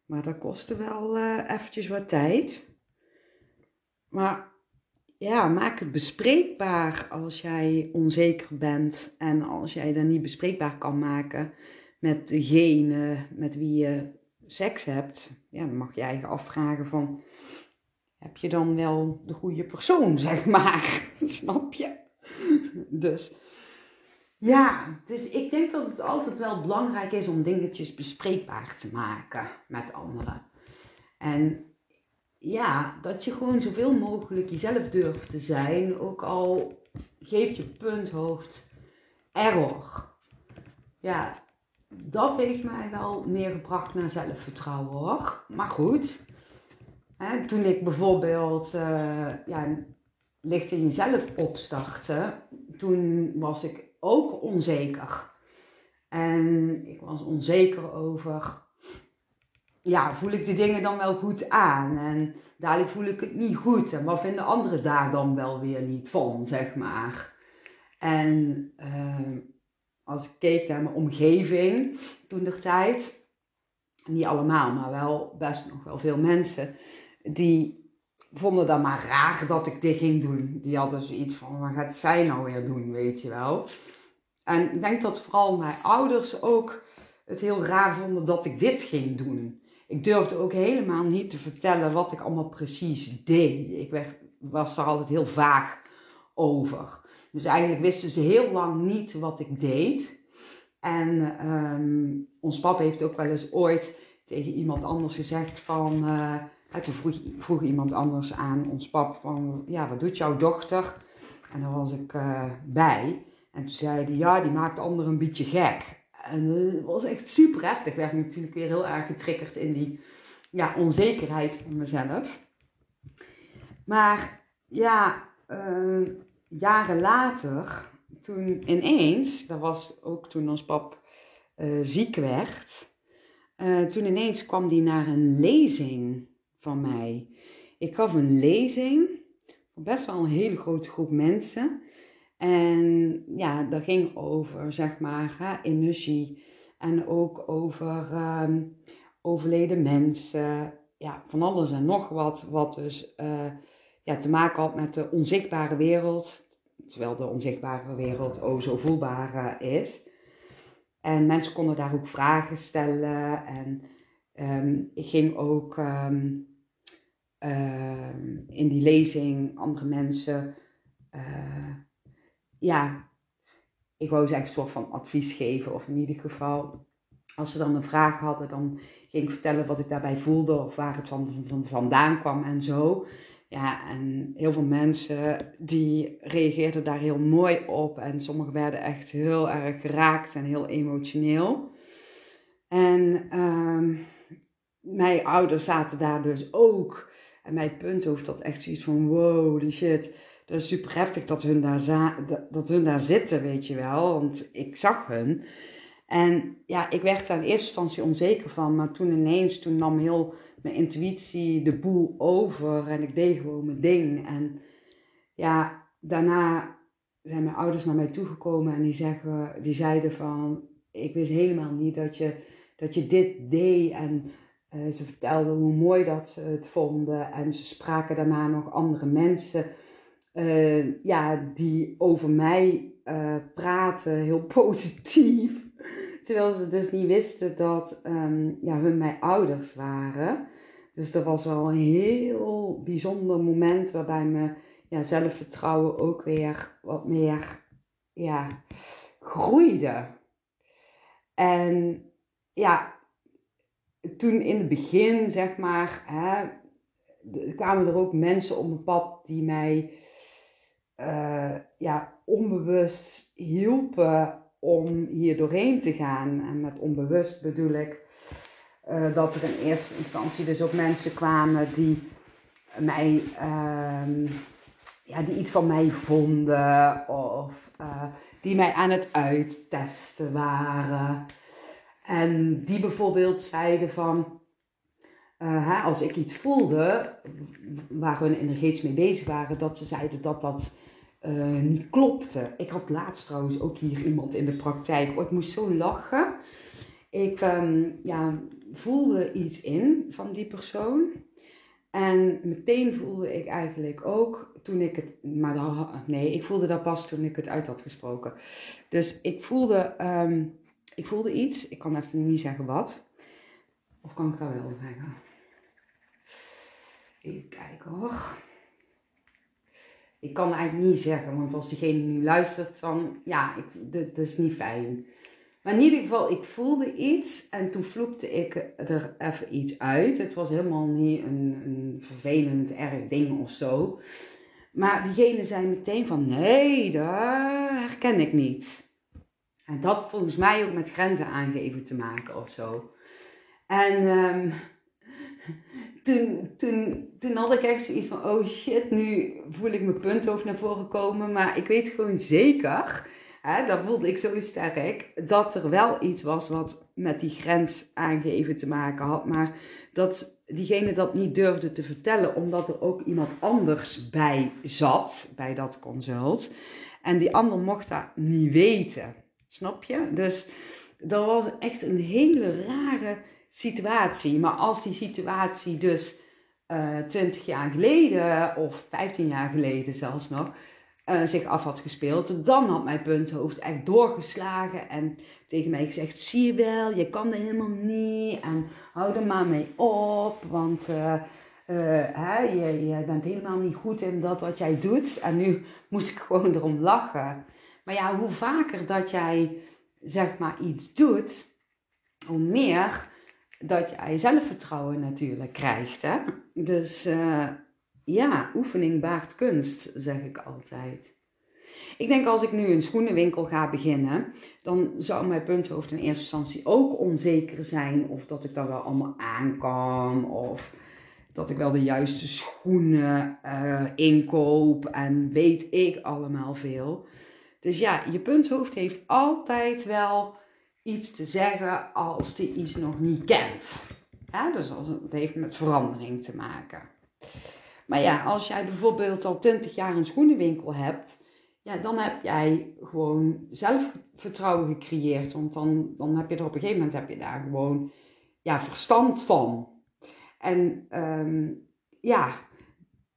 Maar dat kostte wel uh, eventjes wat tijd. Maar ja, maak het bespreekbaar als jij onzeker bent en als jij dat niet bespreekbaar kan maken met degene met wie je seks hebt. Ja, dan mag je eigen afvragen van, heb je dan wel de goede persoon, [LAUGHS] zeg maar. Snap je? Dus ja, dus ik denk dat het altijd wel belangrijk is om dingetjes bespreekbaar te maken met anderen. En ja, dat je gewoon zoveel mogelijk jezelf durft te zijn, ook al geeft je punthoofd error. Ja, dat heeft mij wel meer gebracht naar zelfvertrouwen hoor. Maar goed, hè, toen ik bijvoorbeeld uh, ja, licht in jezelf opstartte, toen was ik ook onzeker. En ik was onzeker over ja, voel ik de dingen dan wel goed aan? En dadelijk voel ik het niet goed. En wat vinden anderen daar dan wel weer niet van, zeg maar. En uh, als ik keek naar mijn omgeving toen der tijd, niet allemaal, maar wel best nog wel veel mensen, die vonden dat maar raar dat ik dit ging doen. Die hadden zoiets van, wat gaat zij nou weer doen, weet je wel. En ik denk dat vooral mijn ouders ook het heel raar vonden dat ik dit ging doen. Ik durfde ook helemaal niet te vertellen wat ik allemaal precies deed. Ik werd, was daar altijd heel vaag over. Dus eigenlijk wisten ze heel lang niet wat ik deed. En um, ons papa heeft ook wel eens ooit tegen iemand anders gezegd van... Uh, toen vroeg, vroeg, iemand anders aan ons pap van... Ja, wat doet jouw dochter? En daar was ik uh, bij. En toen zei hij, ja, die maakt anderen een beetje gek. En uh, dat was echt super heftig. Ik werd natuurlijk weer heel erg getriggerd in die ja, onzekerheid van mezelf. Maar ja, uh, jaren later, toen ineens, dat was ook toen ons pap uh, ziek werd, uh, toen ineens kwam die naar een lezing van mij. Ik gaf een lezing voor best wel een hele grote groep mensen. En ja, dat ging over, zeg maar, energie. En ook over um, overleden mensen. Ja, van alles en nog wat. Wat dus uh, te maken had met de onzichtbare wereld. Terwijl de onzichtbare wereld o zo voelbaar is. En mensen konden daar ook vragen stellen. En um, ik ging ook um, in die lezing andere mensen. Uh, ja, ik wou zeggen een soort van advies geven. Of in ieder geval, als ze dan een vraag hadden, dan ging ik vertellen wat ik daarbij voelde. Of waar het van, van vandaan kwam en zo. Ja, en heel veel mensen die reageerden daar heel mooi op. En sommigen werden echt heel erg geraakt en heel emotioneel. En um, mijn ouders zaten daar dus ook. En mijn punthoofd had echt zoiets van, wow, die shit dat is super heftig dat hun, daar za dat hun daar zitten, weet je wel. Want ik zag hun. En ja, ik werd daar in eerste instantie onzeker van. Maar toen ineens, toen nam heel mijn intuïtie de boel over. En ik deed gewoon mijn ding. En ja, daarna zijn mijn ouders naar mij toegekomen. En die, zeggen, die zeiden van, ik wist helemaal niet dat je, dat je dit deed. En uh, ze vertelden hoe mooi dat ze het vonden. En ze spraken daarna nog andere mensen uh, ja, die over mij uh, praten, heel [LAUGHS] positief. Terwijl ze dus niet wisten dat um, ja, hun mijn ouders waren. Dus dat was wel een heel bijzonder moment waarbij mijn ja, zelfvertrouwen ook weer wat meer ja, groeide. En ja, toen in het begin, zeg maar, hè, kwamen er ook mensen op mijn pad die mij uh, ja, onbewust hielpen om hier doorheen te gaan. En met onbewust bedoel ik uh, dat er in eerste instantie dus ook mensen kwamen die mij, uh, ja, die iets van mij vonden of uh, die mij aan het uittesten waren. En die bijvoorbeeld zeiden van, hè, als ik iets voelde waar hun energetisch mee bezig waren, dat ze zeiden dat dat niet klopte. Ik had laatst trouwens ook hier iemand in de praktijk. Oh, ik moest zo lachen. Ik um, ja, voelde iets in van die persoon. En meteen voelde ik eigenlijk ook toen ik het. Maar dan, nee, ik voelde dat pas toen ik het uit had gesproken. Dus ik voelde, um, ik voelde iets. Ik kan even niet zeggen wat. Of kan ik dat wel zeggen? Even kijken hoor ik kan eigenlijk niet zeggen, want als diegene nu luistert, dan ja, ik, dat, is niet fijn. Maar in ieder geval, ik voelde iets en toen vloepte ik er even iets uit. Het was helemaal niet een, een vervelend, erg ding of zo. Maar diegene zei meteen van, nee, dat herken ik niet. En dat volgens mij ook met grenzen aangeven te maken of zo. En um, [LAUGHS] toen, toen, toen had ik echt zoiets van, oh shit, nu voel ik mijn punthoofd naar voren komen. Maar ik weet gewoon zeker, hè, voelde ik zo sterk, dat er wel iets was wat met die grens aangeven te maken had. Maar dat diegene dat niet durfde te vertellen, omdat er ook iemand anders bij zat, bij dat consult. En die ander mocht dat niet weten. Snap je? Dus dat was echt een hele rare situatie. Maar als die situatie dus uh, 20 jaar geleden of 15 jaar geleden zelfs nog uh, zich af had gespeeld, dan had mijn punthoofd echt doorgeslagen en tegen mij gezegd: Zie je wel, je kan er helemaal niet en hou er maar mee op, want uh, hè, je, bent helemaal niet goed in dat wat jij doet. En nu moest ik gewoon erom lachen. Maar ja, hoe vaker dat jij zeg maar iets doet, hoe meer dat jij zelfvertrouwen natuurlijk krijgt. Hè? Dus ja, oefening baart kunst, zeg ik altijd. Ik denk als ik nu een schoenenwinkel ga beginnen, dan zou mijn punthoofd in eerste instantie ook onzeker zijn of dat ik dat wel allemaal aan kan of dat ik wel de juiste schoenen uh, inkoop en weet ik allemaal veel. Dus ja, je punthoofd heeft altijd wel iets te zeggen als die iets nog niet kent. Dus het heeft met verandering te maken. Maar ja, als jij bijvoorbeeld al 20 jaar een schoenenwinkel hebt, ja, dan heb jij gewoon zelfvertrouwen gecreëerd. Want dan, dan heb je er op een gegeven moment heb je daar gewoon ja, verstand van. En um, ja,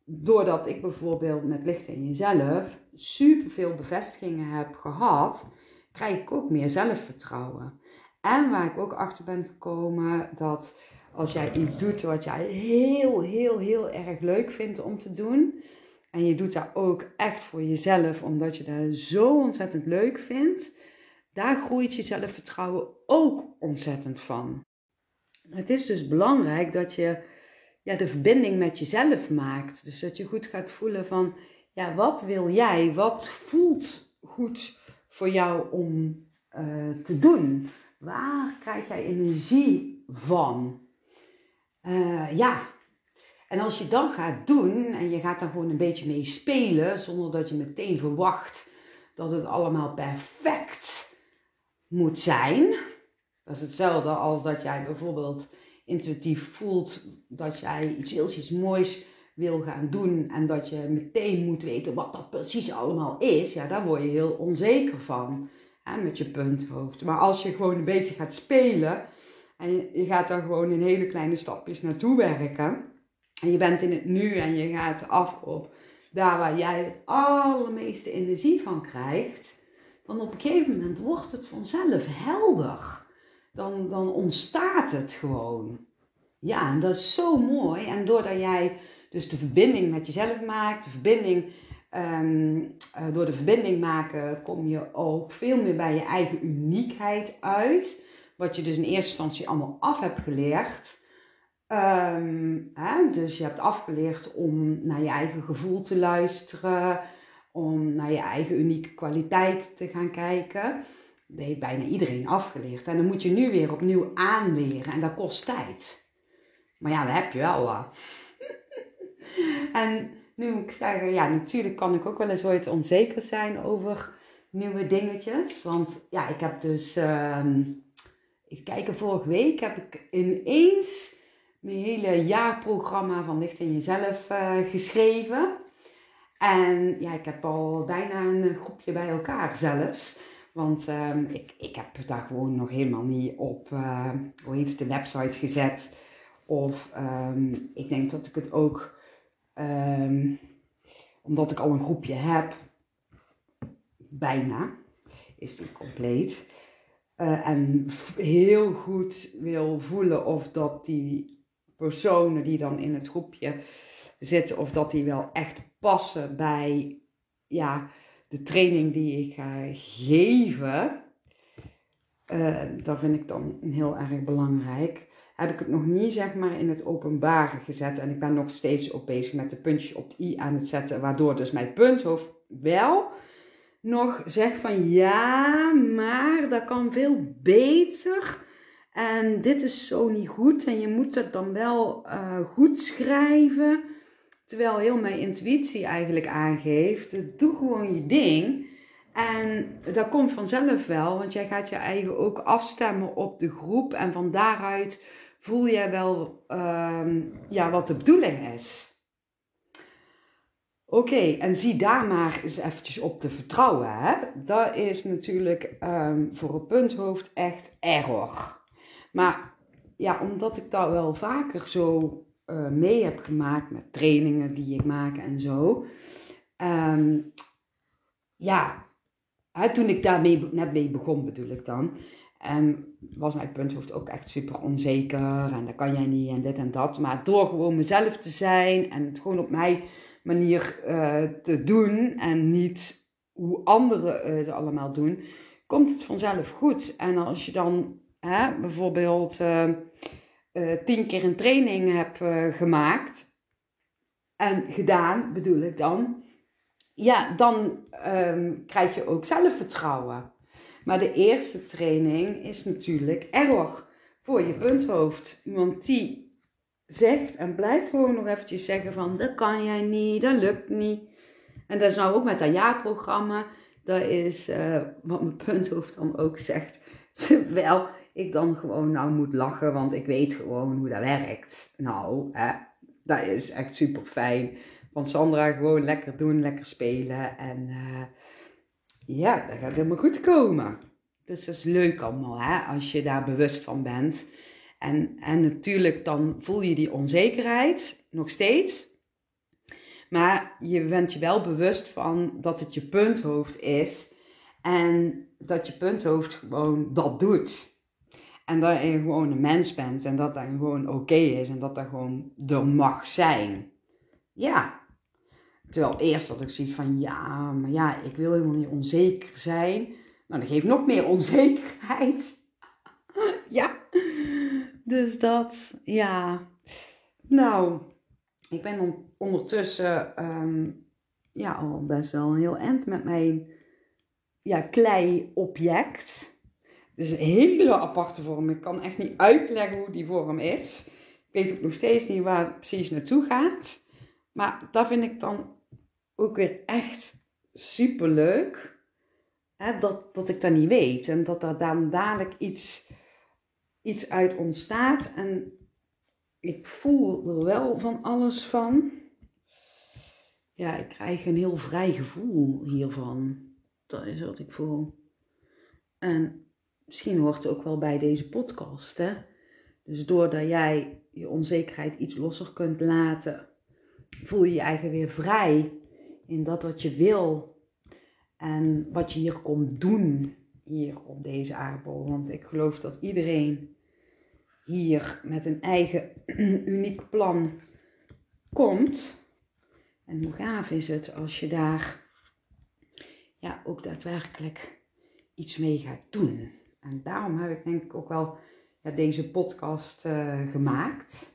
doordat ik bijvoorbeeld met Licht in Jezelf superveel bevestigingen heb gehad, krijg ik ook meer zelfvertrouwen. En waar ik ook achter ben gekomen dat als jij iets doet wat jij heel, heel, heel erg leuk vindt om te doen. En je doet dat ook echt voor jezelf, omdat je dat zo ontzettend leuk vindt. Daar groeit je zelfvertrouwen ook ontzettend van. Het is dus belangrijk dat je ja, de verbinding met jezelf maakt. Dus dat je goed gaat voelen van, ja, wat wil jij? Wat voelt goed voor jou om uh, te doen? Waar krijg jij energie van? Uh, ja. En als je dan gaat doen en je gaat dan gewoon een beetje mee spelen, zonder dat je meteen verwacht dat het allemaal perfect moet zijn. Dat is hetzelfde als dat jij bijvoorbeeld intuïtief voelt dat jij iets heel iets moois wil gaan doen en dat je meteen moet weten wat dat precies allemaal is, ja, daar word je heel onzeker van hè, met je punthoofd. Maar als je gewoon een beetje gaat spelen en je, gaat daar gewoon in hele kleine stapjes naartoe werken en je bent in het nu en je gaat af op daar waar jij het allermeeste energie van krijgt, dan op een gegeven moment wordt het vanzelf helder. Dan, dan ontstaat het gewoon. Ja, en dat is zo mooi. En doordat jij dus de verbinding met jezelf maakt, de verbinding, um, uh, door de verbinding maken kom je ook veel meer bij je eigen uniekheid uit. Wat je dus in eerste instantie allemaal af hebt geleerd. Um, hè? Dus je hebt afgeleerd om naar je eigen gevoel te luisteren, om naar je eigen unieke kwaliteit te gaan kijken. Dat heeft bijna iedereen afgeleerd. En dan moet je nu weer opnieuw aanleren en dat kost tijd. Maar ja, dat heb je wel [LAUGHS] en nu moet ik zeggen, ja, natuurlijk kan ik ook wel eens ooit onzeker zijn over nieuwe dingetjes. Want ja, ik heb dus, um, even kijken, vorige week heb ik ineens mijn hele jaarprogramma van Licht in Jezelf uh, geschreven. En ja, ik heb al bijna een groepje bij elkaar zelfs. Want um, ik, ik heb daar gewoon nog helemaal niet op, uh, hoe heet het, de website gezet. Of um, ik denk dat ik het ook, um, omdat ik al een groepje heb, bijna, is die compleet. Uh, en heel goed wil voelen of dat die personen die dan in het groepje zitten, of dat die wel echt passen bij ja, de training die ik ga geven. Uh, dat vind ik dan heel erg belangrijk heb ik het nog niet zeg maar in het openbare gezet. En ik ben nog steeds ook bezig met de puntjes op de i aan het zetten. Waardoor dus mijn punthoofd wel nog zegt van ja, maar dat kan veel beter. En dit is zo niet goed. En je moet het dan wel uh, goed schrijven. Terwijl heel mijn intuïtie eigenlijk aangeeft. Doe gewoon je ding. En dat komt vanzelf wel, want jij gaat je eigen ook afstemmen op de groep. En van daaruit voel jij wel um, ja, wat de bedoeling is. Oké, en zie daar maar eens eventjes op te vertrouwen. Hè? Dat is natuurlijk um, voor een punthoofd echt error. Maar ja, omdat ik dat wel vaker zo uh, mee heb gemaakt met trainingen die ik maak en zo. Ehm, ja, toen ik daarmee net mee begon bedoel ik dan. En was mijn punthoofd ook echt super onzeker. En dat kan jij niet en dit en dat. Maar door gewoon mezelf te zijn en het gewoon op mijn manier uh, te doen. En niet hoe anderen het allemaal doen. Komt het vanzelf goed. En als je dan hè, bijvoorbeeld uh, tien keer een training hebt gemaakt. En gedaan bedoel ik dan. Ja, dan um, krijg je ook zelfvertrouwen. Maar de eerste training is natuurlijk erg voor je punthoofd. Want die zegt en blijft gewoon nog eventjes zeggen van dat kan jij niet, dat lukt niet. En dat is nou ook met dat jaarprogramma. Dat is uh, wat mijn punthoofd dan ook zegt. [LAUGHS] Terwijl ik dan gewoon nou moet lachen, want ik weet gewoon hoe dat werkt. Nou, hè, dat is echt super fijn. Want Sandra gewoon lekker doen, lekker spelen. En uh, ja, dat gaat helemaal goed komen. Dus dat is leuk allemaal, hè, als je daar bewust van bent. En, en natuurlijk, dan voel je die onzekerheid nog steeds. Maar je bent je wel bewust van dat het je punthoofd is. En dat je punthoofd gewoon dat doet. En dat je gewoon een mens bent en dat dat gewoon oké is en dat dat gewoon er mag zijn. Ja, Terwijl eerst had ik zoiets van, ja, maar ja, ik wil helemaal niet onzeker zijn. Nou, dat geeft nog meer onzekerheid. [LAUGHS] ja, dus dat, ja. Nou, ik ben ondertussen ehm, ja, al best wel een heel eind met mijn ja, klei-object. Dus een hele aparte vorm. Ik kan echt niet uitleggen hoe die vorm is. Ik weet ook nog steeds niet waar het precies naartoe gaat. Maar dat vind ik dan ook weer echt super leuk. Dat, dat ik dat niet weet. En dat er dan dadelijk iets, iets uit ontstaat. En ik voel er wel van alles van. Ja, ik krijg een heel vrij gevoel hiervan. Dat is wat ik voel. En misschien hoort het ook wel bij deze podcast. Hè? Dus doordat jij je onzekerheid iets losser kunt laten, voel je je eigen weer vrij in dat wat je wil en wat je hier komt doen hier op deze aardbol. Want ik geloof dat iedereen hier met een eigen [CLEARS THROAT] uniek plan komt. En hoe gaaf is het als je daar ja, ook daadwerkelijk iets mee gaat doen. En daarom heb ik denk ik ook wel ja, deze podcast uh, gemaakt.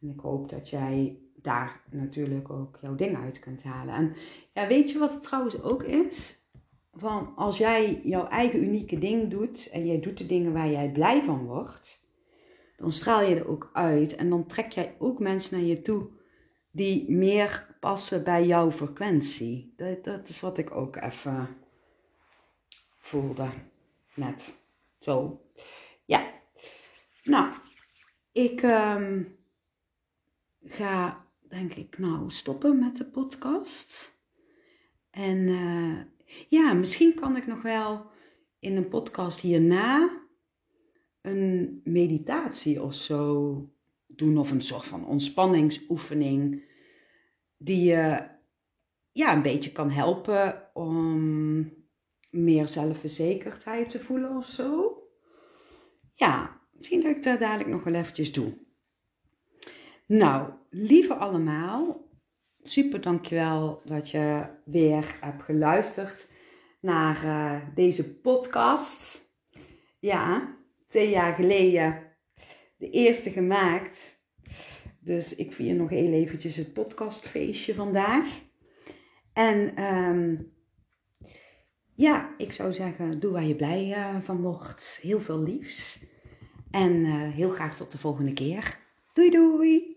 En ik hoop dat jij daar natuurlijk ook jouw ding uit kunt halen. En ja, weet je wat het trouwens ook is? Van als jij jouw eigen unieke ding doet en jij doet de dingen waar jij blij van wordt, dan straal je er ook uit en dan trek jij ook mensen naar je toe die meer passen bij jouw frequentie. Dat, dat is wat ik ook even voelde net. Zo. Ja. Nou, ik um, ga denk ik, nou, stoppen met de podcast. En uh, ja, misschien kan ik nog wel in een podcast hierna een meditatie of zo doen. Of een soort van ontspanningsoefening. Die je ja, een beetje kan helpen om meer zelfverzekerdheid te voelen of zo. Ja, misschien dat ik dat dadelijk nog wel eventjes doe. Nou, lieve allemaal, super dankjewel dat je weer hebt geluisterd naar uh, deze podcast. Ja, twee jaar geleden de eerste gemaakt. Dus ik vier nog heel eventjes het podcastfeestje vandaag. En um, ja, ik zou zeggen, doe waar je blij uh, van wordt. Heel veel liefs. En uh, heel graag tot de volgende keer. Doei doei!